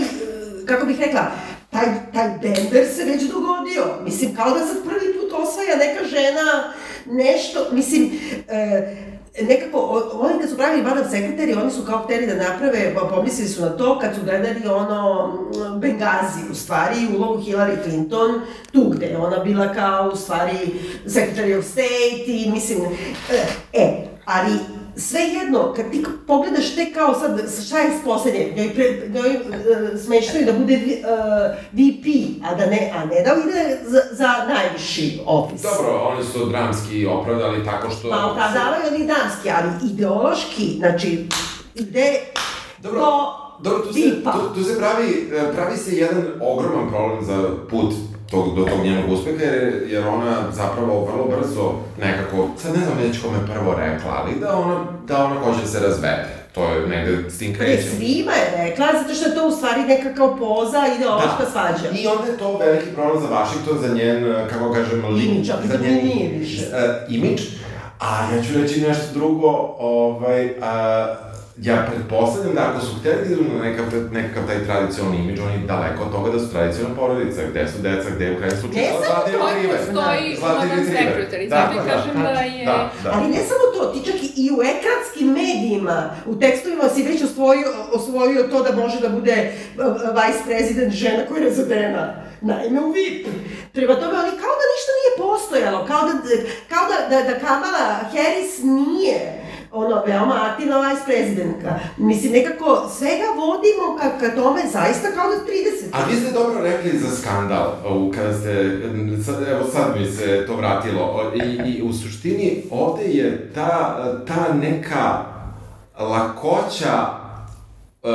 kako bih rekla, taj, taj bender se već dogodio. Mislim, kao da sad prvi put osvaja neka žena nešto, mislim, e, nekako, oni kad su pravili Madam Sekretari, oni su kao hteli da naprave, pa pomislili su na to kad su gledali ono Bengazi, u stvari, ulogu Hillary Clinton, tu gde je ona bila kao, u stvari, Secretary of State i mislim, e, e ali sve jedno, kad ti pogledaš te kao sad, šta je poslednje, njoj, pre, njoj uh, je da bude uh, e, VP, a da ne, a ne da ide za, za najviši ofis. Dobro, oni su dramski opravdali tako što... Pa opravdavaju oni dramski, ali ideološki, znači, ide Dobro. do Dobro, tu se, tu, tu se pravi, pravi se jedan ogroman problem za put tog, do tog njenog uspeha, jer, jer ona zapravo vrlo brzo nekako, sad ne znam već kome prvo rekla, ali da ona, da ona hoće da se razvede. To je negde s tim krećem. Ne, svima je rekla, zato što je to u stvari neka kao poza ideološka da. svađa. I onda je to veliki problem za Washington, za njen, kako kažem, lim, Imidž, za njen nije više. Uh, imidž. A ja ću reći nešto drugo, ovaj, uh, ja pretpostavljam da ako su hteli da idu na nekav, nekakav taj tradicionalni imidž, oni daleko od toga da su tradicionalna porodica, gde su deca, gde je u krajnjem slučaju ne zlati retriver. Ne samo to, postoji sekretari, da, zato da, kažem da, da je... Da, da. Ali ne samo to, ti čak i u ekranskim medijima, u tekstovima si već osvojio, osvojio to da može da bude uh, uh, vice president žena koja je razvedena. Naime, u VIP. Prema tome, oni kao da ništa nije postojalo, kao da, kao da, da, da Kamala Harris nije ono, veoma aktivna vice prezidentka. Mislim, nekako svega vodimo ka, ka tome zaista kao da 30. A vi ste dobro rekli za skandal, u, kada ste, sad, evo sad mi se to vratilo, i, i u suštini ovde je ta, ta neka lakoća uh,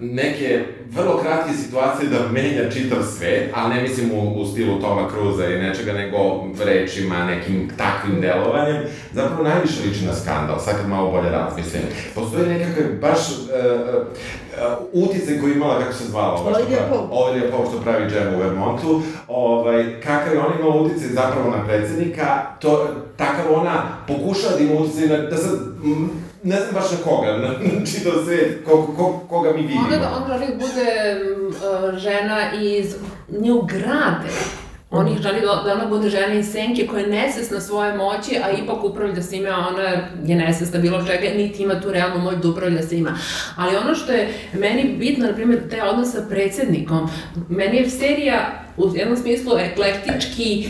neke vrlo kratke situacije da menja čitav svet, ali ne mislim u, u stilu Toma Cruza i nečega, nego rečima, nekim takvim delovanjem, zapravo najviše liči na skandal, sad kad malo bolje razmislim. Postoji nekakav baš uh, uh, uticaj koji imala, kako se zvala? Olivia Pope. Olivia Pope što pravi džem u Vermontu, ovaj, kakav je ona imala uticaj zapravo na predsednika, to, takav ona pokušava da ima uticaj na, da sad, ne znam baš na koga, na, čitav svet, ko, ko, koga mi vidimo. Onda da on želi da bude uh, žena iz nju grade. On ih želi da, da ona bude žena iz senke koja je nesesna svoje moći, a ipak upravlja sa ima, ona je nesesna bilo čega, niti ima tu realnu moć da upravlja sa ima. Ali ono što je meni bitno, na primjer, taj odnos sa predsednikom, meni je serija u jednom smislu eklektički,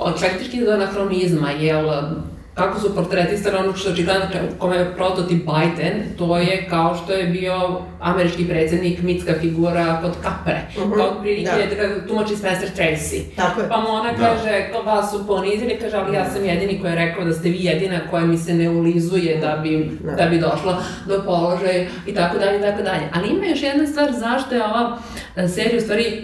uh, eklektički do anahronizma, jel, kako su portretisali onog što očigledno kome je prototip Biden, to je kao što je bio američki predsednik, mitska figura kod kapre. Uh mhm. -huh. Kao prilike da. da tumači Spencer Tracy. Tako je. Pa mu ona da. kaže, vas su ponizili, kaže, ali ja sam jedini koji je rekao da ste vi jedina koja mi se ne ulizuje da bi, da. da bi došla do položaja i tako dalje i tako dalje. Ali ima još jedna stvar zašto je ova e, serija u stvari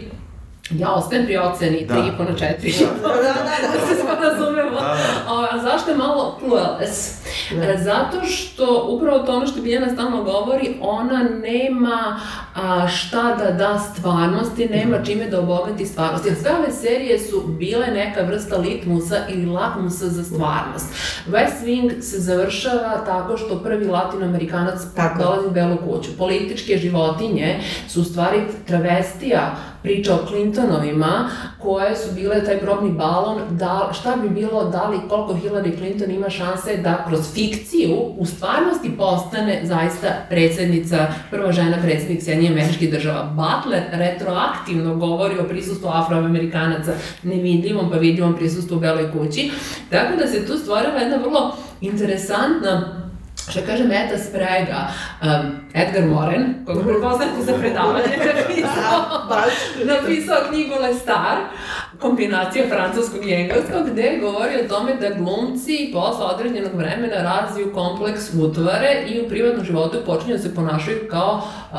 Ja ostajem pri oceni da. 3,5 na 4. Da, da, da, da, da se smo razumemo. Da, da. A zašto je malo clueless? Ne. Zato što, upravo to ono što Biljana stalno govori, ona nema a, šta da da stvarnosti, nema čime da obogati stvarnosti. Jer sve ove serije su bile neka vrsta litmusa ili lakmusa za stvarnost. West Wing se završava tako što prvi latinoamerikanac tako. dolazi u Belu kuću. Političke životinje su u stvari travestija priča o Clintonovima, koje su bile taj probni balon, da, šta bi bilo, da li, koliko Hillary Clinton ima šanse da kroz fikciju u stvarnosti postane zaista predsednica, prva žena predsednik Sjedinje američkih država. Butler retroaktivno govori o prisustvu afroamerikanaca, nevidljivom pa vidljivom prisustvu u Beloj kući. Tako da se tu stvorila jedna vrlo interesantna Če kažem, da je sprega um, Edgar Warren, kako prepoznate za predavanje, napisal, napisal knjigo Le Star. Kombinacija francuskog i engleskog, gde govori o tome da glumci posle određenog vremena razviju kompleks utvare i u privatnom životu počinju da se ponašaju kao uh,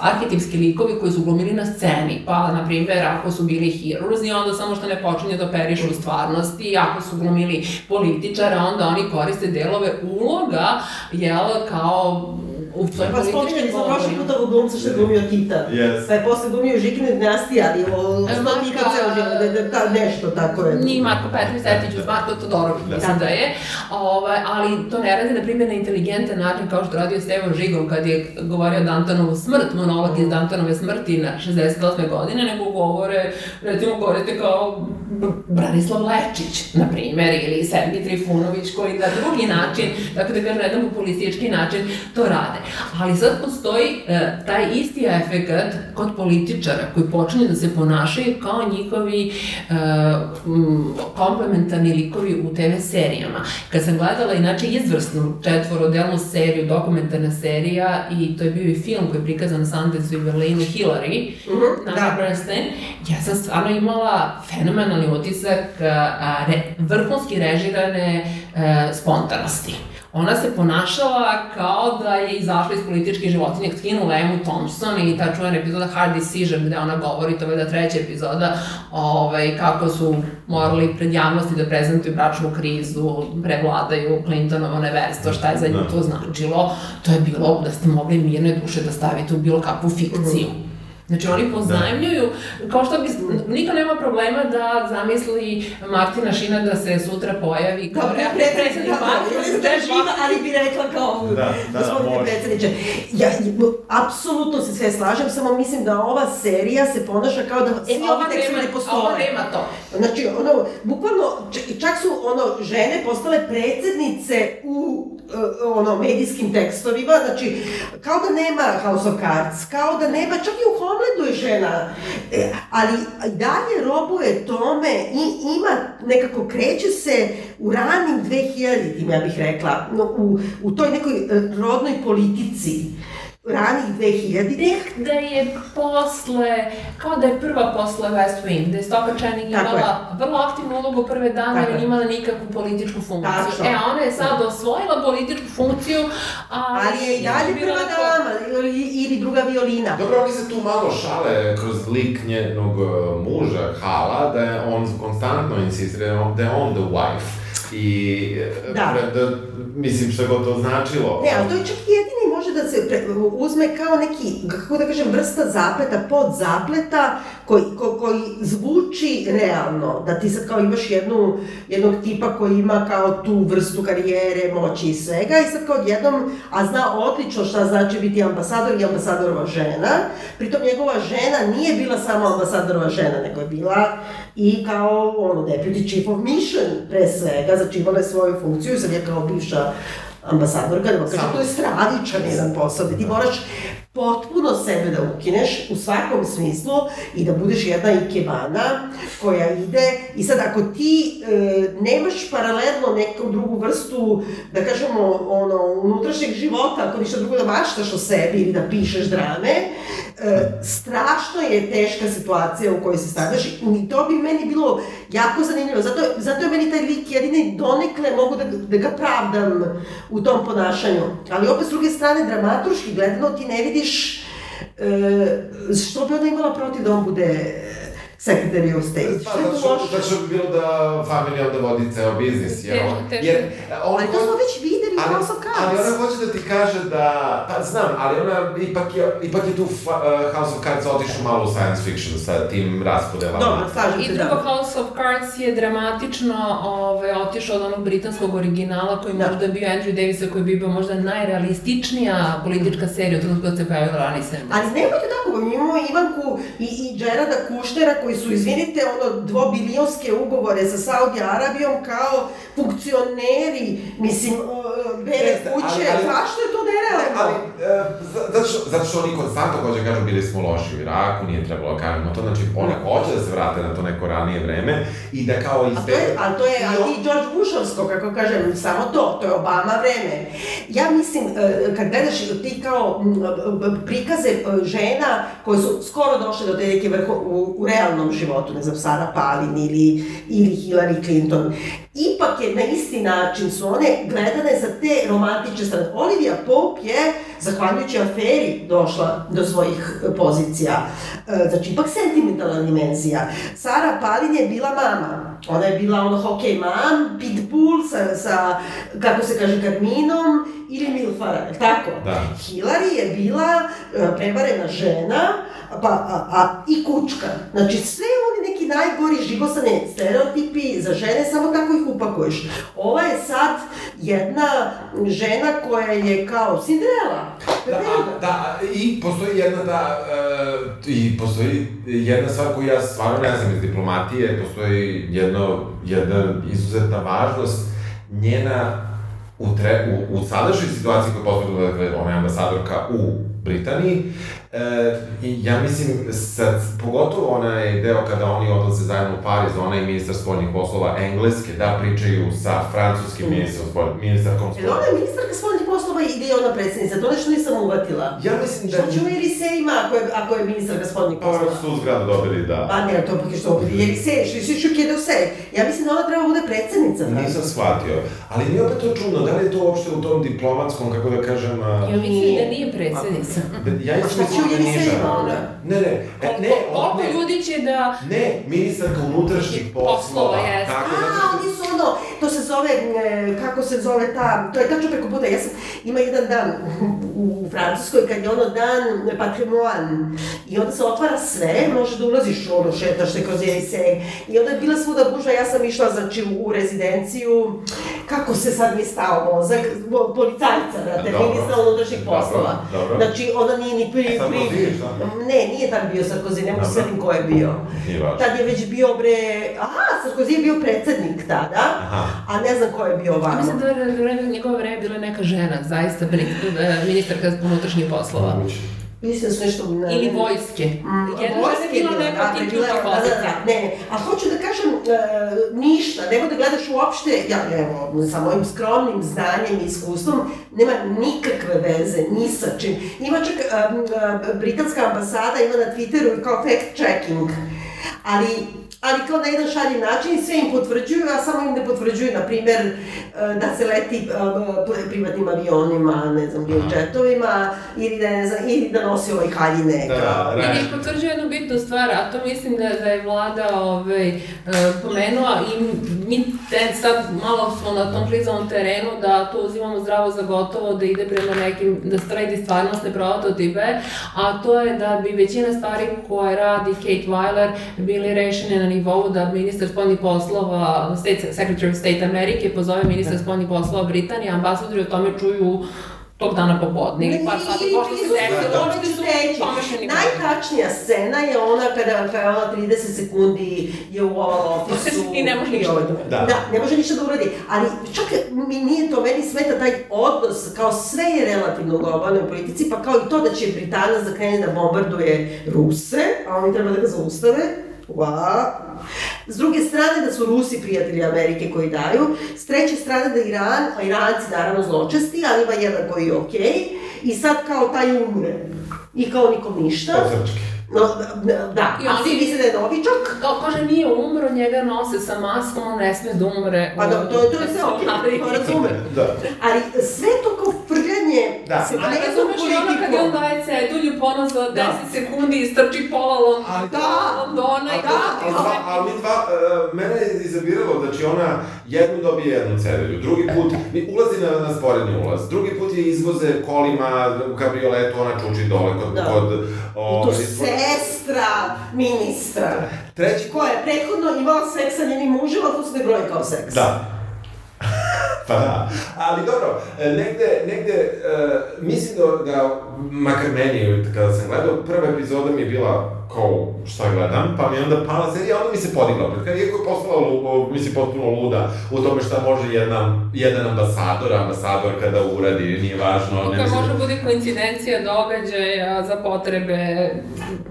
arhetipski likovi koji su glumili na sceni. Pa, na primjer, ako su bili hirurzi, onda samo što ne počinju da operišu u stvarnosti, ako su glumili političara, onda oni koriste delove uloga, jel, kao u tvojim pa spominjali smo prošli puta ovog glumca što je glumio Tita. Yes. Pa je posle glumio Žikine dinastije, ali ovo sto Tita ceo život, da, da, da, nešto tako je. Nije Marko Petrović Setić, Marko Todorović, da. mislim da je. Ovaj, ali to ne radi, na primjer, na inteligentan način kao što radio Stevo Žigov kad je govorio Dantanovu smrt, monolog iz Dantanove smrti na 68. godine, nego govore, recimo, govorite kao Branislav Lečić, na primjer, ili Sergij Trifunović koji na drugi način, tako da kažem, na jedan populistički način to rade. Ali sad postoji e, taj isti efekt kod političara koji počinju da se ponašaju kao njihovi e, komplementarni likovi u TV serijama. Kad sam gledala inače izvrsnu četvorodelnu seriju, dokumentarna serija i to je bio i film koji je prikazan na Sundance i Berlinu, Hillary, uh -huh, na da. Bernstein, ja sam stvarno imala fenomenalni utisak a, re, vrhunski režirane a, e, spontanosti ona se ponašala kao da je izašla iz političke životinje, skinula Emu Thompson i ta čuvena epizoda Hard Decision gde ona govori, to je da treća epizoda, ovaj, kako su morali pred javnosti da prezentuju bračnu krizu, prevladaju Clintonovo neverstvo, šta je za nju da. to značilo, to je bilo da ste mogli mirne duše da stavite u bilo kakvu fikciju. Mm Znači oni pozajemljuju, da. kao što bi, niko nema problema da zamisli Martina Šina da se sutra pojavi kao da, predsednik partije, da, živa, ali bi rekla kao da, da, da gospodine da, predsedniče. Ja, apsolutno se sve slažem, samo mislim da ova serija se ponaša kao da e, svi ovi tekstovi ne postoje. Ova nema to. Znači, ono, bukvalno, čak su ono, žene postale predsednice u uh, ono, medijskim tekstovima, znači, kao da nema House of Cards, kao da nema, čak i u Homelandu je žena, e, ali dalje robuje tome i ima, nekako kreće se u ranim 2000-im, ja bih rekla, u, u toj nekoj uh, rodnoj politici ranih 2000 Da je posle, kao da je prva posle West Wing, da je Stoka Channing imala vrlo aktivnu ulogu prve dane, ali imala nikakvu političku funkciju. Tačno. E, ona je sad osvojila političku funkciju, ali, ali je i dalje prva dama, ili, ili druga violina. Dobro, oni se tu malo šale kroz lik njenog e, muža, Hala, da je on konstantno insistira da je on the wife. I, e, da. da mislim, što god to značilo. Ne, ali to je čak jedini može da se pre, uzme kao neki, kako da kažem, vrsta zapleta, pod zapleta, koji, ko, koji zvuči realno, da ti sad kao imaš jednu, jednog tipa koji ima kao tu vrstu karijere, moći i svega i sad kao jednom, a zna odlično šta znači biti ambasador i ambasadorova žena, pritom njegova žena nije bila samo ambasadorova žena, nego je bila i kao ono, deputy chief of mission pre svega, znači imala je svoju funkciju, sad je kao bivša ambasadorka, da kaže, to je stravičan jedan posao, da ti moraš potpuno sebe da ukineš u svakom smislu i da budeš jedna ikebana koja ide i sad ako ti e, nemaš paralelno neku drugu vrstu, da kažemo, ono, unutrašnjeg života, ako ništa drugo da maštaš o sebi ili da pišeš drame, e, strašno je teška situacija u kojoj se stavljaš i to bi meni bilo jako zanimljivo. Zato, zato je meni taj lik jedini donekle mogu da, da ga pravdam u tom ponašanju. Ali opet s druge strane, dramaturški gledano ti ne vidiš e, što bi ona imala protiv da on bude Secretary of State. Pa, Što je zato loše? zato što bi bilo da familija onda vodi ceo biznis, jer, Teško, on, teško. jer on, Ali to smo već videli u ali, House of ali Cards. ona hoće da ti kaže da, pa znam, ali ona ipak je, ipak je tu fa, uh, House of Cards otišao malo u science fiction sa tim raspodelama. Dobro, slažem I se, drugo, da. House of Cards je dramatično ove, otišao od onog britanskog originala koji Da. možda je bio Andrew Davisa koji bi bio možda najrealističnija politička serija od trenutku kad se pojavila Rani Sanders. Ali nemojte tako, mi imamo Ivanku i, i Gerada Kuštera koji su, izvinite, ono, dvobilionske ugovore sa Saudi Arabijom kao funkcioneri, mislim, ali- kuće, zašto je to nerealno? Ali, e, za- zato što, zato što oni konstantno hoće kažu bili smo loši u Iraku, nije trebalo da kažemo to, znači oni hoće da se vrate na to neko ranije vreme i da kao A to je, ali to je I on- anti-George Bushovsko, kako kažem, samo to, to je Obama vreme. Ja mislim, e, kad gledaš ti kao prikaze e, žena koje su skoro došle do te neke vrho, u, u realnom životu, ne znam, Sarah Palin ili, ili Hillary Clinton, ipak je na isti način su one gledane sa te romantične strane. Olivia Pope je, zahvaljujući aferi, došla do svojih e, pozicija. E, Znači, ipak sentimentalna dimenzija. Sara Palin je bila mama. Ona je bila ono hokej mam, pitbull sa, sa kako se kaže, Carminom ili Milfara, tako? Da. Hillary je bila e, prevarena žena, pa, a, a, i kučka. Znači, sve oni neki najgori žigosane stereotipi za žene, samo tako ih upakuješ. Ova je sad jedna žena koja je kao Cinderella. Da, a, da, i postoji jedna da, e, i postoji jedna stvar koju ja stvarno ne znam iz diplomatije, postoji jedno, jedna izuzetna važnost, njena u, tre, u, u sadašnjoj situaciji koja je postavila, dakle, ona je ambasadorka u Britaniji, e, i ja mislim, sad, pogotovo onaj deo kada oni odlaze zajedno u Pariz, ona i ministar spoljnih poslova Engleske, da pričaju sa francuskim ministrom spoljnih, ministarkom Jel spoljnih ona je ministarka spoljnih poslova ili je ona predsednica? To nešto nisam uvatila. Ja mislim da... Šta će u Erisejima ako je, ako je ministarka spoljnih Pa poslova? su zgradu dobili, da. Pa ne, to pa što Erisej, što si šuke do se. Ja mislim da ona treba da bude predsednica. Francuske. Nisam shvatio. Ali nije opet to čudno, da li je to uopšte u tom diplomatskom, kako da kažem... A... Ja mislim da nije predsednica. Ja A isto šta će mislim da nije žena. onda? Ne, ne, e, ne, Koliko on, ne, ljudi će da... ne, ministarka unutrašnjih Poslova, poslova, jeste. tako A, što... oni su ono, to se zove, e, kako se zove ta, to je tačno preko puta, ja sam, ima jedan dan u, u Francuskoj kad je ono dan patrimoine i onda se otvara sve, može da ulaziš ono, šetaš se kroz Jelisej i onda je bila svuda gužva, ja sam išla znači u, rezidenciju, kako se sad mi stao mozak, mo- policajca, brate, ministra unutrašnjih poslova. dobro. Znači, ona nije ni pri... pri... Sarkozy, šta? Ne, nije tad bio Sarkozy, ne mogu setim ko je bio. Tad je već bio bre... Aha, Sarkozy je bio predsednik tada, Aha. A ne znam ko je bio ovamo. Mislim da je u vreme njegove vreme bila neka žena, zaista e, ministarka unutrašnjih poslova. Mislim da su nešto... Ne, Ili vojske. Mm, Jedna žena vojske je bila bila, neka da, ključnih da, da, pozicija. da, ne, ne. A hoću da kažem, e, ništa, nemoj da gledaš uopšte, ja evo, sa mojim skromnim znanjem i iskustvom, nema nikakve veze, ni sa čim. Ima čak, e, britanska ambasada ima na Twitteru kao fact checking, ali ali kao na jedan šalji način i sve im potvrđuju, a samo im ne potvrđuju, na primer, e, da se leti e, privatnim avionima, ne znam, ili jetovima, ili da, ne znam, ili da nosi ovaj haljine. Da, kao. da. I ne potvrđuje jednu bitnu stvar, a to mislim da, da je vlada ovaj, e, pomenula i mi te, sad malo smo na tom klizavom terenu da to uzimamo zdravo za gotovo, da ide prema nekim, da sredi stvarnostne prototipe, a to je da bi većina stvari koje radi Kate Weiler bili rešene na nivou da ministar spoljnih poslova, State, Secretary of State Amerike pozove ministar spoljnih poslova Britanije, ambasadori o tome čuju tog dana popodne ili par sati, pošto se desilo, uopšte su pomešani. Najtačnija scena je ona kada, ona 30 sekundi je u oval ofisu. I ne može ništa. ovaj- Da. Da, ne može ništa da uradi. Ali čak mi nije to, meni smeta taj odnos, kao sve je relativno u globalnoj politici, pa kao i to da će Britanac da krene da bombarduje Ruse, a oni treba da ga zaustave. Wow. S druge strane da su Rusi prijatelji Amerike koji daju, s treće strane da Iran, a Iranci naravno zločesti, ali ima jedan koji je okej, i sad kao taj umre. I kao nikom ništa. Od Srčke. No, da, da, I a oni- svi misle da je novičak, Kao kaže, nije umro, njega nose sa maskom, on ne sme da umre. pa da, to, je- to je sve okej, to razumem. Da. Ali sve to Da. se Ali razumeš i ono kad je on daje cedulju ponos za 10 Da. sekundi i strči pola Lon- Ali- da, Londona i da, ali, dva, ali mi dva, uh, mene je izabiralo, znači ona jednu dobije jednu cedelju, drugi put mi ulazi na, na sporedni ulaz, drugi put je izvoze kolima u kabrioletu, ona čuči dole kod, Da. kod To ovaj, sestra ministra. Treći Koja je prethodno imala seks sa njenim mužem, to se ne broji kao seks. Da. Pa da. Ali dobro, e, negde, negde, uh, mislim da, da, makar meni, kada sam gledao, prva epizoda mi je bila kao šta gledam, pa mi je onda pala serija, onda mi se podigla. Kad iako je postala, mislim, potpuno luda u tome šta može jedna, jedan ambasador, ambasador kada uradi, nije važno. ne Koja mislim- može bude koincidencija događaja za potrebe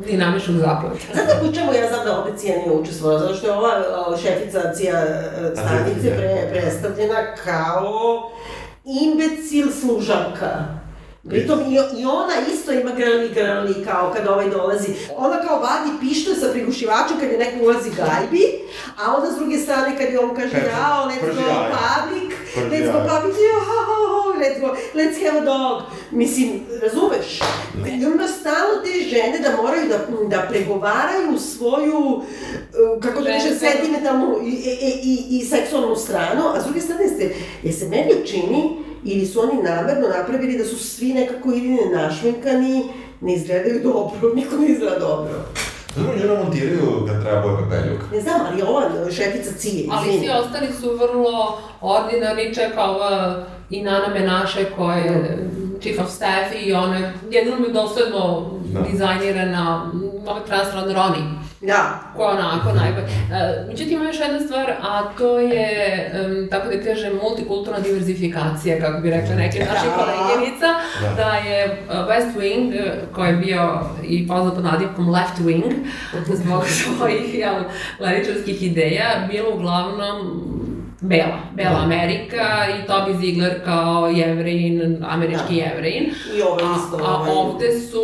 dinamičnog zaplata. Znate po čemu ja znam da ovde Cija nije učestvovala? Zato što je ova šefica Cija e, stanice pre, predstavljena kao imbecil služavka. Pritom i, i ona isto ima grali grali kao kad ovaj dolazi. Ona kao vadi pištolj sa prigušivačem kad je neko ulazi gajbi, a onda s druge strane kad je on kaže jao, let's go public, let's go public, jao, let's go, let's have a dog. Mislim, razumeš? Ima stalno te žene da moraju da, da pregovaraju svoju, uh, kako da Ženstvenu. sentimentalnu i, i, i, i seksualnu stranu, a s druge strane ste, je se meni čini, ili su oni namerno napravili da su svi nekako ili našminkani, ne izgledaju dobro, niko ne izgleda dobro. Dobro, nju montiraju kad treba boje pepeljuk. Ne znam, ali ova šefica Cije, Ali svi ostali su vrlo ordinarni, čak ova i Nana Menaše koja je chief of staff i ona je jedino mi dosledno Da. dizajnirana ova transrodna Roni. Da, je onako najbolje. E, međutim, ima još jedna stvar, a to je, em, tako da kažem, multikulturna diverzifikacija, kako bi rekla neke naše Da. koleginica, Da. da je e, West Wing, e, koji je bio i poznat pod nadivkom Left Wing, zbog svojih jel, levičarskih ideja, bilo uglavnom Bela, Bela Da. Amerika i Toby Ziegler kao jevrin, američki Da. jevrin. i ovo A, isto. a ovaj, ovde su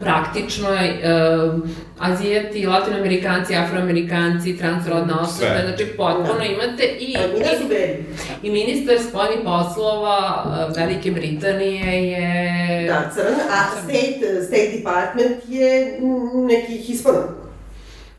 praktično um, Azijati, Latinoamerikanci, Afroamerikanci, transrodna osoba, Sve. znači potpuno Da. imate i, A da su i, beli. i ministar spoljnih poslova uh, Velike Britanije je... Da, crn, a State, State Department je neki hispana.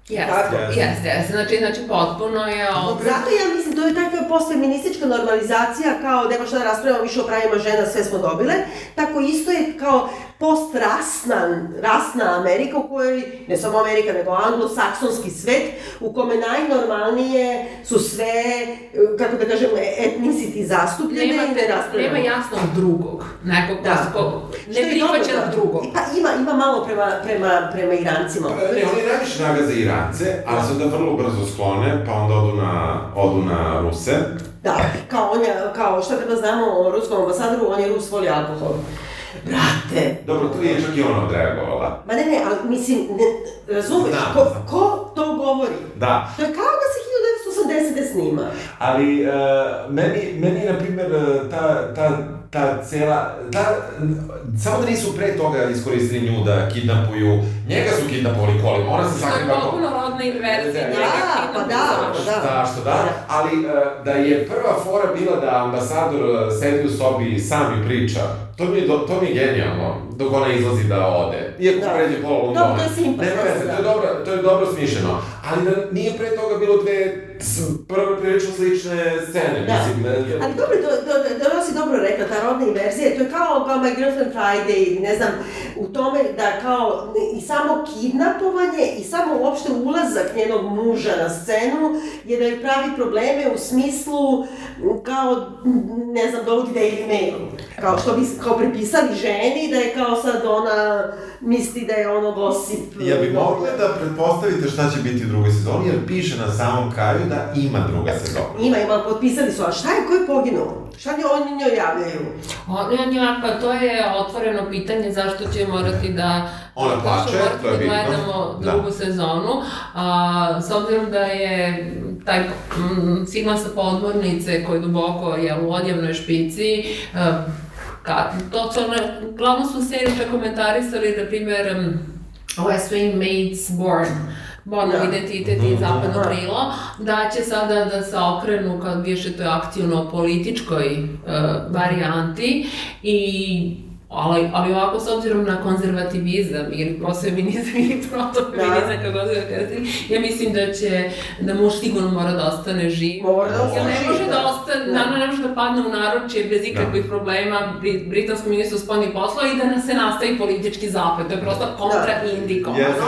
Jeste, jeste, jeste, znači, znači potpuno je... ovde- Zato ja mislim, to je takva postfeministička normalizacija, kao nema šta da raspravljamo više o pravima žena, sve smo dobile, tako isto je kao postrasna, rasna Amerika u kojoj, ne samo Amerika, nego anglosaksonski svet, u kome najnormalnije su sve, kako da kažem, etnicity zastupljene i ne Nemate, raspravljamo. nema jasnog drugog, nekog Da. da. ko Što ne je dobro, prihvaća da. drugog. Pa ima, ima malo prema, prema, prema Irancima. Pa, Ne, oni najviše nagaze Irance, ali se onda vrlo brzo sklone, pa onda odu na, odu na Ruse. Da, kao on je, kao šta treba znamo o ruskom ambasadoru, on je Rus, voli alkohol. Brate, Dobro, tu je čak i ona odreagovala. ma ne, ne, ali mislim, ne, razumeš, Znam, ko, ko to govori? Da, To je kao da se 1980. snima. ali uh, meni, meni je, na primjer, uh, ta, ta, ta cela, ta, samo da nisu pre toga iskoristili nju da kidnapuju, njega su kidnapovali kolima, ona se je sakriva kao... potpuno rodna inverzija. Da, njega pa da, pa da. Zašto, da, ali uh, da je prva fora bila da ambasador sedi u sobi i sam ju priča, to mi je, to mi je genijalno, dok ona izlazi da ode. Iako Da. pređe pola Londona. Dobro, to je simpatno, Nema veze, da. to je dobro, to je dobro smišljeno. Ali da nije pre toga bilo dve prvo prilično slične scene, Da. mislim. Da, Ali dobro, to, to, to, to si dobro rekla, ta rodna inverzija, to je kao, kao My Girlfriend Friday, ne znam, u tome da kao i samo kidnapovanje i samo uopšte ulazak njenog muža na scenu je da joj pravi probleme u smislu kao, ne znam, dovodi Daily Mail. Kao što bi kao prepisali ženi da je kao sad ona misli da je ono gosip. Ja bi mogli da pretpostavite šta će biti u drugoj sezoni, jer piše na samom kraju da ima druga sezona. Ima, ima, potpisali su, a šta je, ko je poginuo? Šta je oni njoj javljaju? On, on je, pa to je otvoreno pitanje zašto će morati da Ona plače, to je da bitno. gledamo Da. drugu sezonu. A, s obzirom da je taj mm, signal sa podmornice koji je duboko je u odjavnoj špici, a, ka, to su one, glavno su seriju čak komentarisali, na primjer, um, West Wing Mates Born, borno Da. identitet i zapadno krilo, da će sada da se okrenu kao više toj aktivno političkoj uh, varijanti i Ali, ali ovako, s obzirom na konzervativizam ili prosfeminizam ili protofeminizam, Da. kako god ga ja mislim da će, da muž sigurno mora da ostane živ. Mora da ostane Jer ne živ, može da da. ostane, Da. naravno ne može da padne u naručje bez ikakvih problema bri, britanskom ministru spoljnih poslova i da nas se nastavi politički zapad. To je prosto kontraindikovano. Jeste.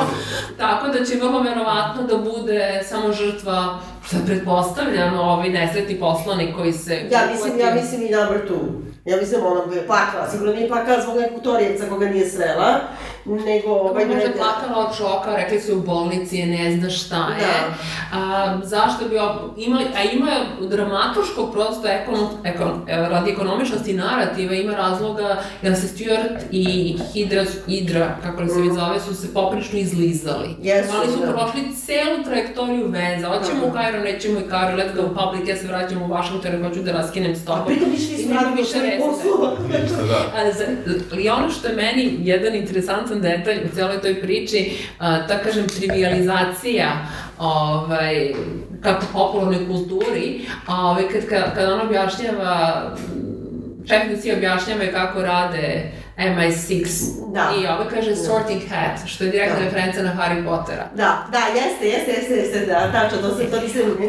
Tako da će vrlo verovatno da bude samo žrtva, što pretpostavljam, ovaj nesretni poslanik koji se... Ja mislim, ja mislim i number two. Ja mislim ona koja je plakala, sigurno nije plakala zbog nekog torijevca koga nije srela, nego ovaj... Možda je plakala od šoka, rekli su u bolnici, ne zna šta je. Da. A, zašto bi imali, a ima je dramaturškog prosto ekonom, ekon, e, radi ekonomičnosti narativa, ima razloga jer se Stuart i Hidra, Hidra, kako li se već zove, su se poprično izlizali. Jesu, Oni su da. prošli celu trajektoriju veza, hoćemo u Kairu, nećemo u Kairu, let's go public, ja se vraćam u Washington, hoću da raskinem A stopom. pritom I nema radili više. Ništa, da. A, ali ono što je meni jedan interesantan detalj u celoj toj priči, a, ta kažem trivializacija ovaj, kako popularnoj kulturi, a ovaj, kad, kad, kad on objašnjava da si objašnjava kako rade MI6 Da. i ovaj kaže sorting hat, što je direktna Da. referenca na Harry Pottera. Da, da, jeste, jeste, jeste, jeste, da, tačno, to se, to nisam ni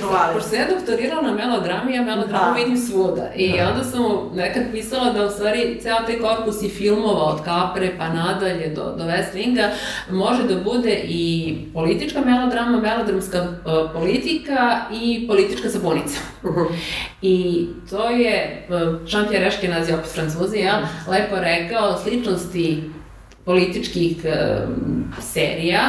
provalila. Pošto sam ja doktorirala na melodrami, ja melodramu Da. vidim svuda. I onda sam nekad pisala da u stvari ceo taj korpus i filmova od Kapre pa nadalje do, do West Winga može da bude i politička melodrama, melodramska uh, politika i politička sapunica. I to je uh, Jean-Pierre Eškenazi, opet francuzi, ja, lepo rekao, sličnosti političkih um, serija,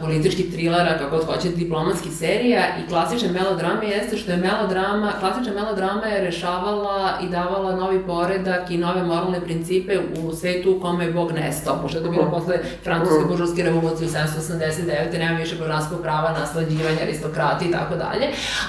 političkih trilera, kako god hoćete, diplomatskih serija i klasične melodrame jeste što je melodrama, klasična melodrama je rešavala i davala novi poredak i nove moralne principe u svetu u kome je Bog nestao, pošto je to bilo posle francuske buržovske revolucije u 789. nema više božanskog prava, naslađivanja, aristokrati i tako dalje,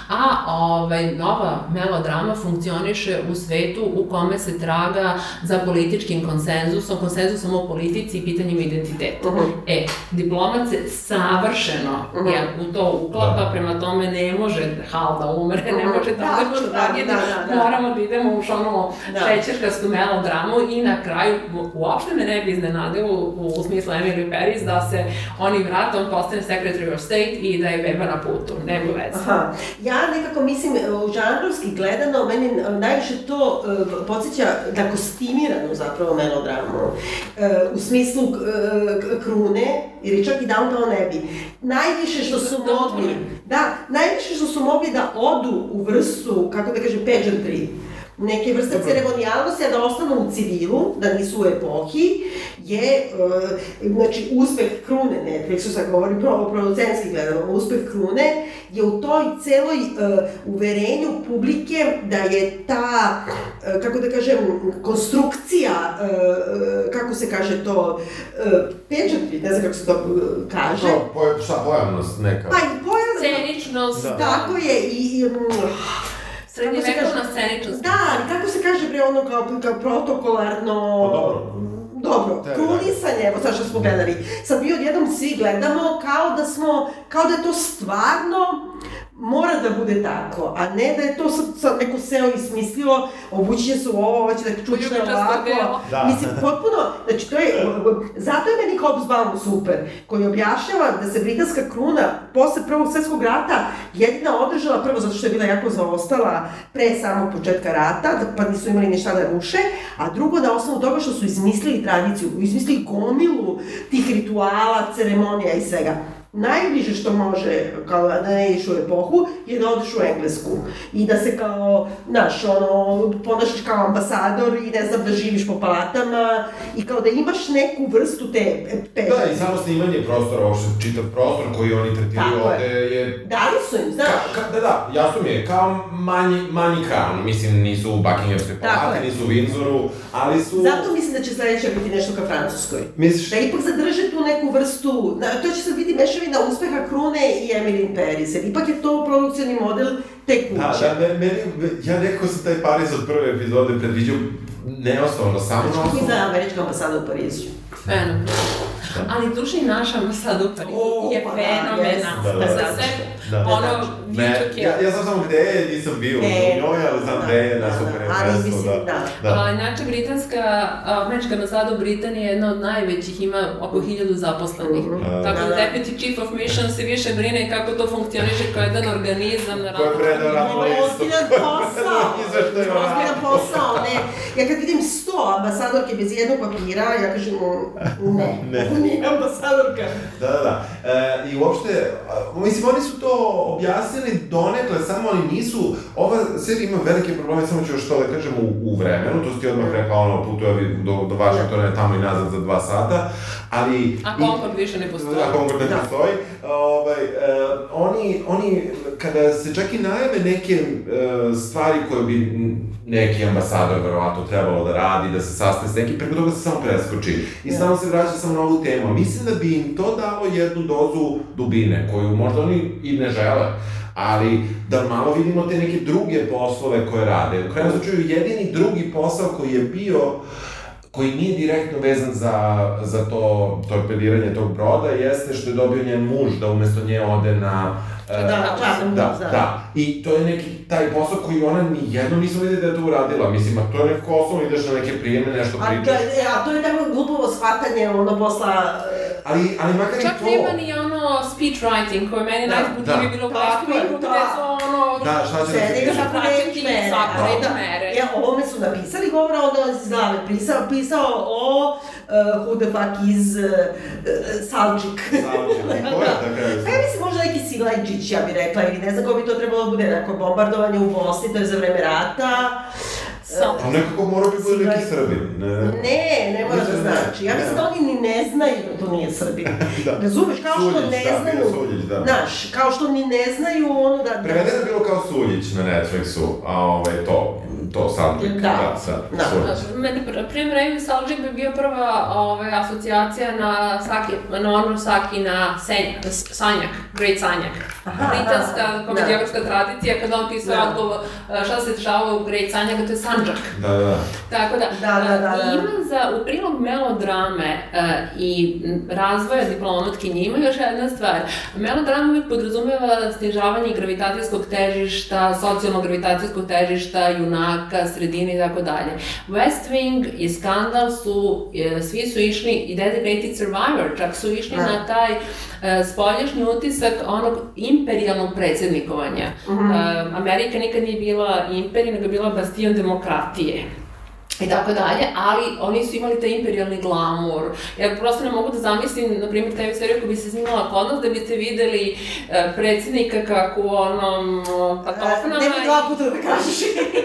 a ovaj, nova melodrama funkcioniše u svetu u kome se traga za političkim konsenzusom, konsenzusom o politici i pitanjima identiteta. Mhm. E, diplomat se savršeno Mhm. je u to uklapa, Da. prema tome ne može Hal da umre, ne Mhm. može Da, da bude da, da, da, da. moramo da idemo u ono Da. šećerkastu melodramu i na kraju u- uopšte me ne bi iznenadilo u, u smislu Emily Paris da se oni vrata, on postane Secretary of State i da je beba na putu, nema veze. Aha. Ja nekako mislim, e, u žanrovski gledano, meni najviše to uh, podsjeća da kostimiranu zapravo melodramu. E, u smislu k- krune, ili čak i Downtown Abbey. Najviše što su mogli, da, najviše što su mogli da odu u vrstu, kako da kažem, pageantry, neke vrste ceremonijalnosti, a da ostanu u civilu, da nisu u epohi, je, uh, znači, uspeh krune Netflixu, sad govorim pro, producentski gledano, uspeh krune je u toj celoj uh, uverenju publike da je ta, uh, kako da kažem, konstrukcija, uh, uh, kako se kaže to, uh, pageantry, ne znam kako se to uh, kaže, Kao, poja, šta, pojavnost neka? pa i pojavno, Sceničnost, Da. tako je, i, i mm, srednjevekovna sceničnost. Da, ali kako se kaže bre ono kao, kao protokolarno... Pa dobro. Dobro, Te, krunisanje, evo sad što smo gledali. Sad mi odjednom svi gledamo kao da smo, kao da je to stvarno mora da bude tako, a ne da je to sad, sad neko seo i smislio, obući će se u ovo, ovo će da čučne Poljubičasto ovako. Da. Mislim, potpuno, znači to je, zato je meni Hobsbawm super, koji objašnjava da se britanska kruna posle Prvog svetskog rata jedina održala, prvo zato što je bila jako zaostala pre samog početka rata, da- pa nisu imali ništa da ruše, a drugo na osnovu toga što su izmislili tradiciju, izmislili gomilu tih rituala, ceremonija i svega najbliže što može, kao da ne ideš u epohu, je da odeš u Englesku. I da se kao, znaš, ono, ponašaš kao ambasador i ne znam, da živiš po palatama i kao da imaš neku vrstu te peže. Da, i samo snimanje prostora, uopšte čitav prostor koji oni tretiraju ovde je... Dali su im, znaš. Ka, ka, da, da, jasno mi je, kao manji, manji crown, mislim, nisu u Buckinghamskoj palati, je. nisu u Windsoru, ali su... Zato mislim da će sledeća biti nešto ka Francuskoj. Misliš? Da ipak zadrže tu neku vrstu, da, to će sad biti mešavina uspeha Krune i Emily in Paris, jer ipak je to produkcioni model te kuće. Da, da, me- meni, ja nekako sam taj Pariz od prve epizode predviđao neosnovno, samo na osnovu... za američka ambasada u Parizu. Fenomenalno. Da. Ali duše i naš ambasador u Parizu O, je pa da, fenomenalna. Da, da, Za da. sve, Da. ono, Ne, vičuke. ja, ja znam samo gde je, nisam bio u E, njoj, ali znam da, gde je na da, super da, ali mesto, mislim, da. da. A, inače, britanska, američka ambasada u Britaniji je jedna od najvećih, ima oko hiljadu zaposlenih. Mhm. Tako da, Da, da. Deputy Chief of Mission se više brine kako to funkcioniše kao jedan organizam na Ko je predao nivoima. listu? Ozbiljan posao. Radu. Ozbiljan posao, ne. Ja kad vidim sto ambasadorke bez jednog papira, ja kažem, ne, Ne. nije ambasadorka. Da, da, da. E, I uopšte, mislim, oni su to objasnili donekle, samo oni nisu, ova serija ima velike probleme, samo ću još to da kažem u, u vremenu, to si ti odmah rekao, ono, putovi do, do Vašingtona je tamo i nazad za dva sata, ali... A Concord više ne postoji. Da, Concord ne Da. postoji. Ovaj, e, oni, oni, kada se čak i najave neke e, stvari koje bi neki ambasador verovatno trebalo da radi, da se sastaje s nekim, preko toga se samo preskoči. I Da. samo se vraća samo na ovu temu. Mislim da bi im to dalo jednu dozu dubine, koju možda oni i ne žele ali da malo vidimo te neke druge poslove koje rade. U krajnjem slučaju, jedini drugi posao koji je bio koji nije direktno vezan za, za to torpediranje tog broda, jeste što je dobio njen muž da umesto nje ode na... e, Da, da, da. da. I to je neki taj posao koji ona ni jednom nismo videli da je to uradila. Mislim, a to je neko osnovno, ideš na neke prijeme, nešto A to, pričaš. je, a to je tako glupovo shvatanje, ono, posla... Ali, ali makar Čak i to... nema ni ono speech writing koje meni Da, najzbudljivije da. bilo u Tako je, Blackpinku, da. gde su ono... Da, šta će da se Sedi kaže? sa Praćati reč mere. svaku a reč mere. Ja, ovome su napisali govora, onda on iz glave pisao, pisao o uh, who the fuck is uh, uh, Salčik. Salčik, ko je da? Pa ja mislim možda neki Silajđić, ja bih rekla, ili ne znam ko bi to trebalo da bude, neko bombardovanje u Bosni, to je za vreme rata. Sam. A nekako mora bi bude neki Srbin. Ne, Ne, ne mora da ne, znači. Ja mislim da oni ni ne znaju da to nije Srbin. Da. Razumeš, kao što ne da, znaju... Suljić, da. Znaš, kao što ni ne znaju ono da... da Prevedeno je bilo kao Suljić na Netflixu, a ovaj, to, to soundtrack, Da. da, da, Da. Suljić. Meni pr- primer Raven Salđik bi bio prva ovaj, asocijacija na Saki, na ono Saki na senjak, sanjak, Great Sanjak. Aha, Britanska da. komediografska tradicija, kada on pisao Da. odgovor e, šta se dešavalo u Great Sanjak, to je Sanđak. Da, da. Tako da, Da, da, da, da. ima za, u prilog melodrame e, i razvoja diplomatkinje ima još jedna stvar. Melodrama uvijek podrazumeva snižavanje gravitacijskog težišta, socijalno-gravitacijskog težišta, junaka, sredine i tako dalje. West Wing i Skandal su, e, svi su išli, i Designated Survivor, čak su išli Da. na taj e, spoljašnji utisak onog imperijalnog predsednikovanja. Mhm. E, Amerika nikad nije bila imperij, nego je bila bastion demokratije i tako dalje, ali oni su imali taj imperijalni glamur. Ja prosto ne mogu da zamislim, na primjer, TV seriju koja bi se snimala kod nas, da biste videli e, predsjednika kako u onom patofnama Nemoj dva puta da kažeš.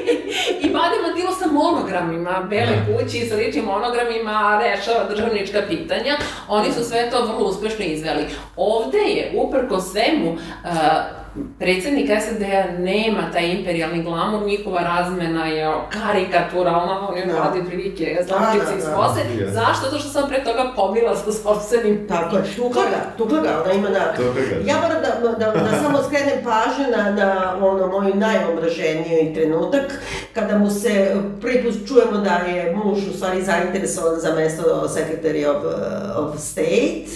i bade mandilo sa monogramima, bele kući sa ličnim monogramima, rešava državnička pitanja. Oni su sve to vrlo uspešno izveli. Ovde je, uprko svemu, uh, predsednik SAD-a nema taj imperijalni glamur, njihova razmena je karikaturalna, oni Da. radi prilike, Da, zlačice da, iz da. kose. Je. Zašto? Zato što sam pre toga pobila sa sobstvenim Tako je, tukla ga, tukla ga, ona ima na... Tukla ga. Ja moram da, da, da samo skrenem pažnju na, na ono, moj najomraženiji trenutak, kada mu se prvi put čujemo da je muž u stvari zainteresovan za mesto Secretary of, of State,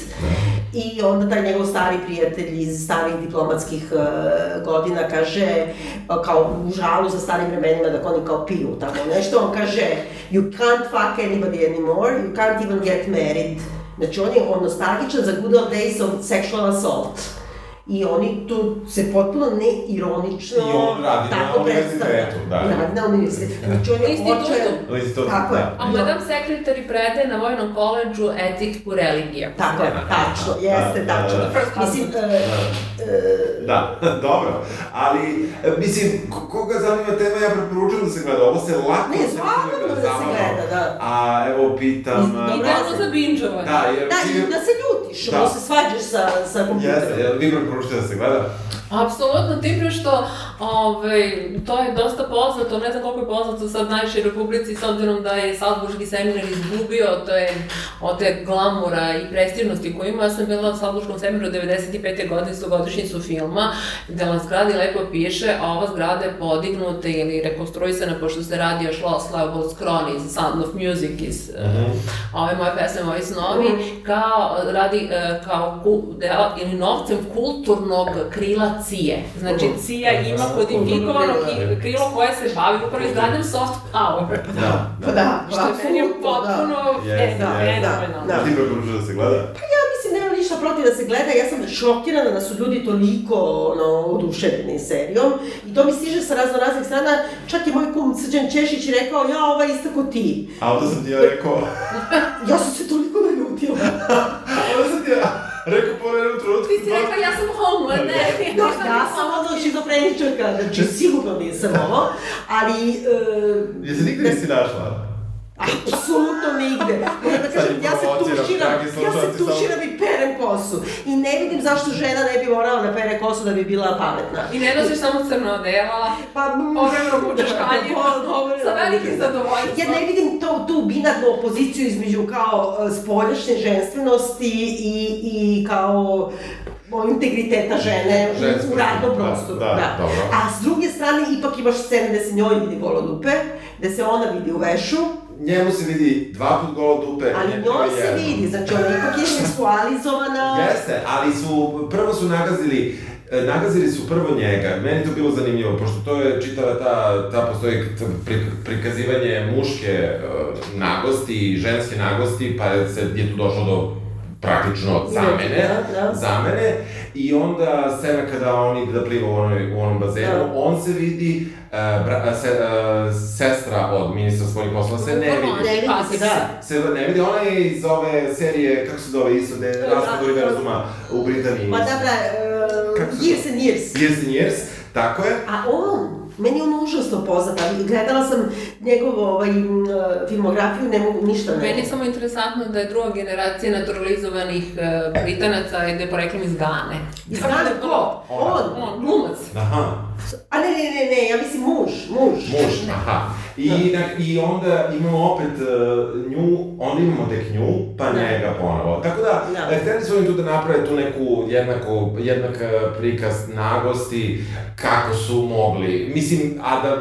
I onda taj njegov stari prijatelj iz starih diplomatskih uh, godina kaže, uh, kao u žalu za starim vremenima da oni kao piju tamo nešto, on kaže you can't fuck anybody anymore, you can't even get married. Znači on je on nostalgičan za good old days of sexual assault. I oni tu se potpuno neironično I on radi na tako univerzitetu, predstavlja. da. Radi na univerzitetu. Znači on je očajan. Institutu, Tako je. da. A Madame Secretary predaje na Vojnom koleđu etiku religije. Tako je, tačno, jeste, Da, da, tačno. da. First Mislim, husband. e, e, Da, dobro. Ali, e, mislim, ko- koga zanima tema, ja preporučujem da se gleda. Ovo se lako... Ne, svakako da se gleda, da. A, evo, pitam... Idealno za binđovanje. Da, jer... Da, i da se ljutiš, Da. da se svađaš sa, sa kompjuterom. Jeste, vi preporučujete da se gleda? Apsolutno, tim pre što Ove, to je dosta poznato, ne znam koliko je poznato sad najviše Republici, s obzirom da je Salzburški seminar izgubio, to je od te glamura i prestižnosti koju ima. Ja sam bila na Salzburškom seminaru 95. godine, su godišnjicu filma, gde na zgradi lepo piše, a ova zgrada je podignuta ili rekonstruisana, pošto se radi o Schloss Leopold's Kroni, Sound of Music iz mm -hmm. ove moje pesme, moji snovi, -hmm. kao, radi uh, kao ku, dela, ili novcem kulturnog krila Cije. Znači, Cija ima kodifikovano krilo koje se bavi upravo izgradnjem soft power. Da, Pa da, Što je meni potpuno Jeste, da, fenomenalno. Da. Ti preporučuš da se gleda? Pa ja mislim, nema ništa protiv da se gleda, ja sam šokirana da su ljudi toliko ono, oduševljeni serijom i to mi stiže sa razno raznih strana, čak je moj kum Srđan Češić rekao, ja, ova je ista ko ti. A onda sam ti ja rekao, Ja sam se toliko naljutila. onda sam ti ja rekao po jednom trenutku. Ti si rekao, ja sam homo, ne, Da, ja sam ono šizofreničarka, znači sigurno nisam ovo, ali... Uh, Jesi nigde nisi našla? Apsolutno nigde. Moram da kažem, ja se tuširam, ja se tuširam i perem kosu. I ne vidim zašto žena ne bi morala da pere kosu da bi bila pametna. I ne nosiš samo crno odela, Pa, povremeno da, po- povremeno sa velikim zadovoljstvom. Ja ne vidim to, tu binarnu opoziciju između kao e, spoljašnje ženstvenosti i, i kao o, integriteta žene u, radnom da, prostoru. da, dobro. A s druge strane, ipak imaš scene gde se njoj vidi golo dupe, gde se ona vidi u vešu, Njemu se vidi dva put golo dupe. ali njoj se jednom. vidi, znači ona ipak je seksualizovana. Jeste, ali su, prvo su nagazili, e, nagazili su prvo njega, meni to bilo zanimljivo, pošto to je čitava ta, ta postoji pri, prikazivanje muške uh, nagosti i ženske nagosti, pa se je tu došlo do praktično zamene, Da, da. zamene, i onda scena kada on ide da pliva u, onoj, u onom bazenu, Da. on se vidi, uh, bra, se, uh, sestra od ministra svojih poslova se ne vidi. Ne vidi se, da. Se ne vidi, ona je iz ove serije, kako se zove isto, gde je Da, raspad da. univerzuma u Britaniji. Ma dobra, Kako uh, years and years. Years and Years, tako je. A on, meni je on užasno poznat, ali gledala sam njegovu ovaj, filmografiju, ne mogu ništa ne. Meni je samo interesantno da je druga generacija naturalizovanih uh, Britanaca i da je poreklom iz Gane. Iz da Gane je ko? On? On, glumac. Aha, A ne, ne, ne, ne, ja mislim muž, muž. muž, aha. I, na, I onda imamo opet uh, nju, onda imamo tek nju, pa Da. njega ponovo. Tako da, Da. da. hteli su oni tu da naprave tu neku jednako, jednak uh, prikaz nagosti, kako su mogli. Mislim, a da,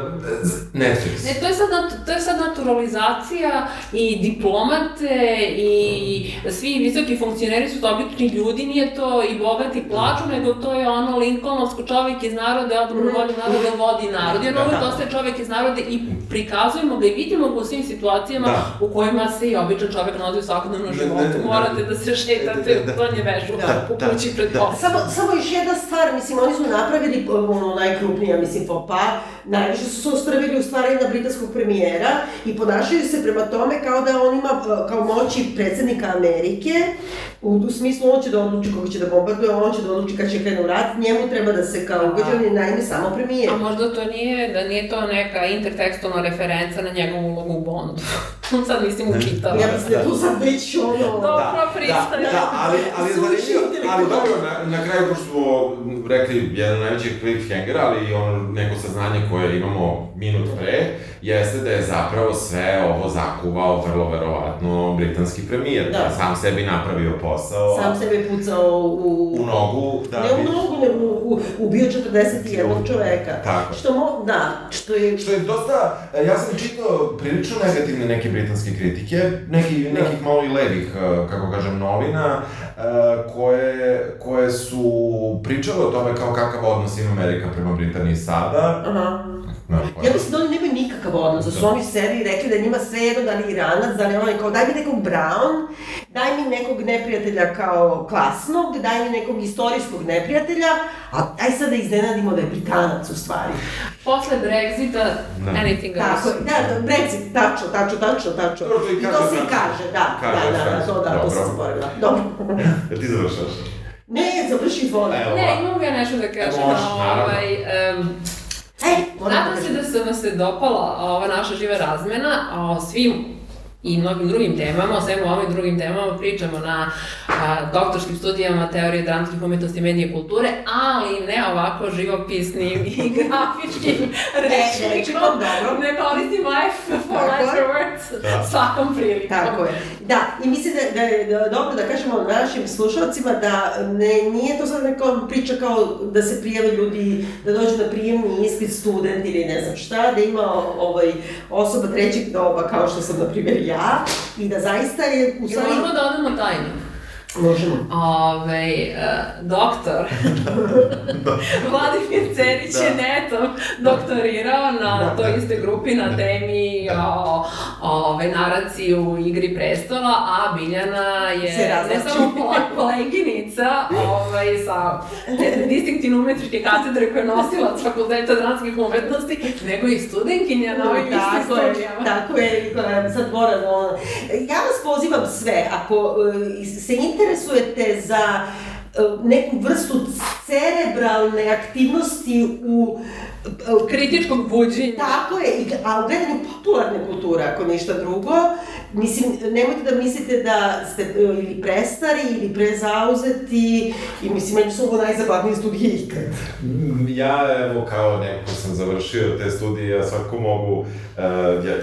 Netflix. Ne, to je sad, to je sad naturalizacija i diplomate i svi visoki funkcioneri su to obični ljudi, nije to i bogati plaču, nego to je ono Lincolnovsko čovjek iz naroda, ja vodi narod, da vodi narod. I on uvek ostaje čovjek iz naroda i prikazujemo ga i vidimo ga u svim situacijama Da. u kojima se i običan čovjek nalazi u svakodnevnom Ne, životu. ne, ne, Morate da. da se šetate Da, u da. donje vežu, Da, u da, kući pred da. Samo, samo još jedna stvar, mislim, oni su napravili ono najkrupnija, mislim, popa, najviše su se ostrvili u stvari na britanskog premijera i ponašaju se prema tome kao da on ima e, kao moći predsednika Amerike, u, u smislu on će da odluči koga će da bombarduje, on će da odluči kad će krenu rat, njemu treba da se kao ugađa, on je naime samo premijer. A možda to nije, da nije to neka intertekstualna referenca na njegovu ulogu u Bondu. Sad mislim učitala. Ja mislim da tu sad već ono... Dobro, da, pristaje. da, ali, ali zanimljivo, ali dobro, na, na kraju, pošto smo rekli jedan od najvećih cliffhangera, ali i ono neko saznanje koje imamo minut pre, jeste da je zapravo sve ovo zakuvao vrlo verovatno britanski premijer, Da. da. sam sebi napravio posao, Sam sebe pucao u... u nogu, da Ne u nogu, nego u, u, ubio 41 čoveka. Tako. Što mo, da, što je... Što je dosta, ja sam čitao prilično negativne neke britanske kritike, neki, nekih malo i levih, e, kako kažem, novina, e, koje, koje su pričale o tome kao kakav odnos ima Amerika prema Britaniji sada. Aha. Ne, Ja mislim da oni nemaju nikakav odnos, da su oni sebi rekli da njima sve jedno da li Iranac, da li onaj kao daj mi nekog Brown, daj mi nekog neprijatelja kao klasnog, daj mi nekog istorijskog neprijatelja, a aj sad da iznenadimo da je Britanac u stvari. Posle Brexita, Da. anything Tako, goes. je, da, da, Brexit, tačno, tačno, tačno, tačno. Dobro, to i to kaže se i kaže, da, Kaže da, da, da, to da, to Francuska. sam zaboravila. Dobro. Jel ti završaš? Ne, završi izvoli. Ne, imam ja nešto da kažem. Naravno. ovaj, um, E, moram da Nadam se da se vam se dopala ova naša živa razmena o svim i mnogim drugim temama, o svemu ovim drugim temama pričamo na a, doktorskim studijama teorije dramskih umetnosti, medije i kulture, ali ne ovako živopisnim i grafičkim rečnikom. dobro. Ne koristimo F for letter words Da. svakom prilikom. Tako je. Da, i mislim da, da je da, dobro da kažemo našim slušalcima da ne, nije to sad neka priča kao da se prijave ljudi, da dođu na prijemni ispit student ili ne znam šta, da ima ovaj, osoba trećeg doba kao što sam na primjer ja i da zaista je u stvari... možemo da odemo tajno. Možemo. Ove, uh, doktor Vladimir Cerić je netom doktorirao na Da. toj iste grupi na temi o, ove, naraciji u Igri prestola, a Biljana je ne samo kole- koleginica ovaj, sa jedne distinktivne umetničke katedre koja je nosilac fakulteta dramskih umetnosti, nego i studentkinja na ovim istim Tako je, kolegijama. tako je, sad moram, ja vas pozivam sve, ako e, se interesujete za e, neku vrstu cerebralne aktivnosti u e, Kritičkog buđenja. Tako je, i- a u gledanju popularne kulture, ako ništa drugo, mislim, nemojte da mislite da ste e, ili prestari ili prezauzeti i mislim, meni su ovo najzabavnije studije ikad. Mm, Ja, evo, kao neko ko sam završio te studije, ja svako mogu uh, ja,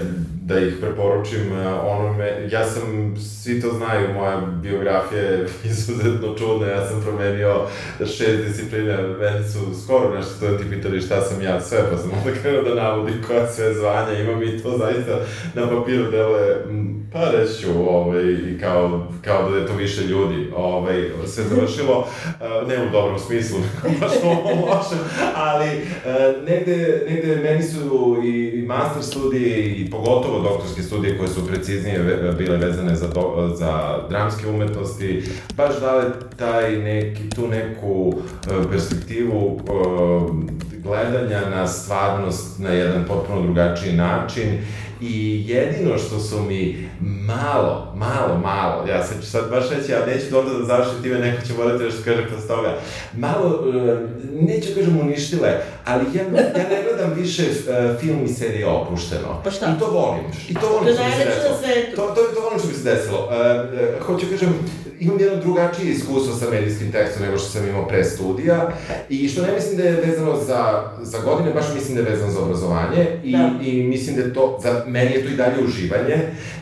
da ih preporučim uh, onome, ja sam, svi to znaju, moja biografija je izuzetno čudna, ja sam promenio šest disciplina, meni su skoro nešto studenti pitali šta sam ja sve, pa sam onda krenuo da navodim koja sve zvanja imam i to zaista na papiru deluje, mm, pa reći ću, ovaj, kao, kao da je to više ljudi, ovaj, sve završilo, uh, ne u dobrom smislu, baš u lošem, ali uh, negde, negde meni su i, i master studije i pogotovo doktorske studije koje su preciznije bile vezane za, do, za dramske umetnosti, baš dale taj neki, tu neku uh, perspektivu uh, gledanja na stvarnost na jedan potpuno drugačiji način I jedino što su mi malo, malo, malo, ja sad ću sad baš reći, ja neću dobro da završim time, neko će morati nešto kaže posle toga, malo, e, neću kažem uništile, ali ja, ja ne gledam više e, film i serije opušteno. Pa šta? I to volim. I to volim To što mi se desilo. To, to, to volim što mi se desilo. E, hoću kažem, imam jedno drugačije iskustvo sa medijskim tekstom nego što sam imao pre studija i što ne mislim da je vezano za, za godine, baš mislim da je vezano za obrazovanje i, Da. i mislim da je to, za meni je to i dalje uživanje.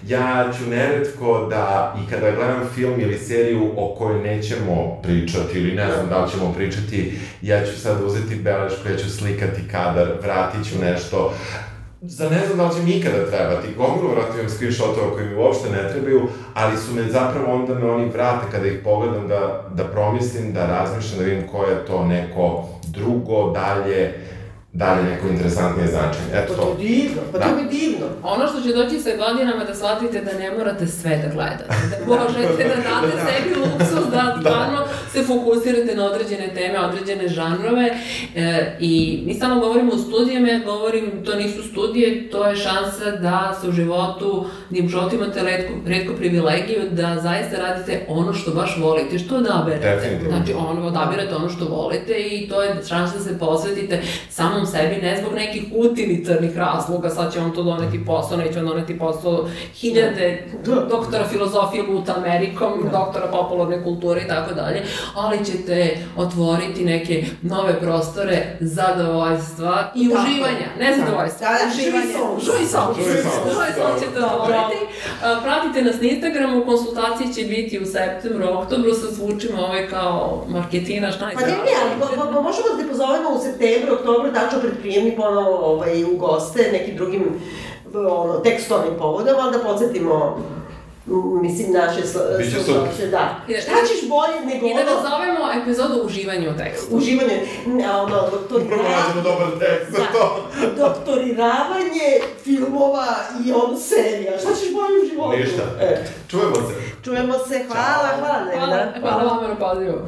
Ja ću neretko da, i kada gledam film ili seriju o kojoj nećemo pričati ili ne znam da li ćemo pričati, ja ću sad uzeti belešku, ja ću slikati kadar, vratit ću nešto, za ne znam da li će mi ikada trebati, gomilu vrati imam screenshotova koji mi uopšte ne trebaju, ali su me zapravo onda me oni vrate kada ih pogledam da, da promislim, da razmišljam, da vidim koje je to neko drugo, dalje, dalje neko interesantnije značenje. Eto Pa to je divno, pa Da. to je divno. Ono što će doći sa godinama da shvatite da ne morate sve da gledate. Da možete da date Da. sebi luksus da stvarno se fokusirate na određene teme, određene žanrove. E, I mi stalno govorimo o studijama, ja govorim to nisu studije, to je šansa da se u životu, da u životu imate redko, redko privilegiju da zaista radite ono što baš volite, što odaberete. Definitivno. Znači, ono, odabirate ono što volite i to je šansa da se posvetite samom sebi, ne zbog nekih utilitarnih razloga, sad će vam to doneti posao, neće vam doneti posao, hiljade doktora filozofije luta Amerikom, doktora popularne kulture i tako dalje, ali ćete otvoriti neke nove prostore zadovoljstva i Tako. uživanja, ne zadovoljstva, Da, da, uživanja. jouissance. Jouissance. Jouissance. Jouissance ćete otvoriti. Pratite nas na Instagramu, konsultacije će biti u septembru, oktobru, sad zvučimo ovaj kao marketina, šta je Pa ne, ne, ali možemo da te pozovemo u septembru, oktobru, tačno pred prijemni ponovo ovaj, u goste, nekim drugim ono, tekstovnim povodom, ali da podsjetimo mislim, naše slušalce, da. I da- Šta ćeš bolje nego I da nazovemo epizodu uživanje u tekstu. uživanje, ne, ono, doktoriranje, Pronađemo dobar tekst za Da. to. doktoriravanje filmova i ono serija. Šta ćeš bolje u životu? Ništa. E, Čujemo se. čujemo se, hvala, hvala, Hvala, Nevena. hvala vama na pozivu.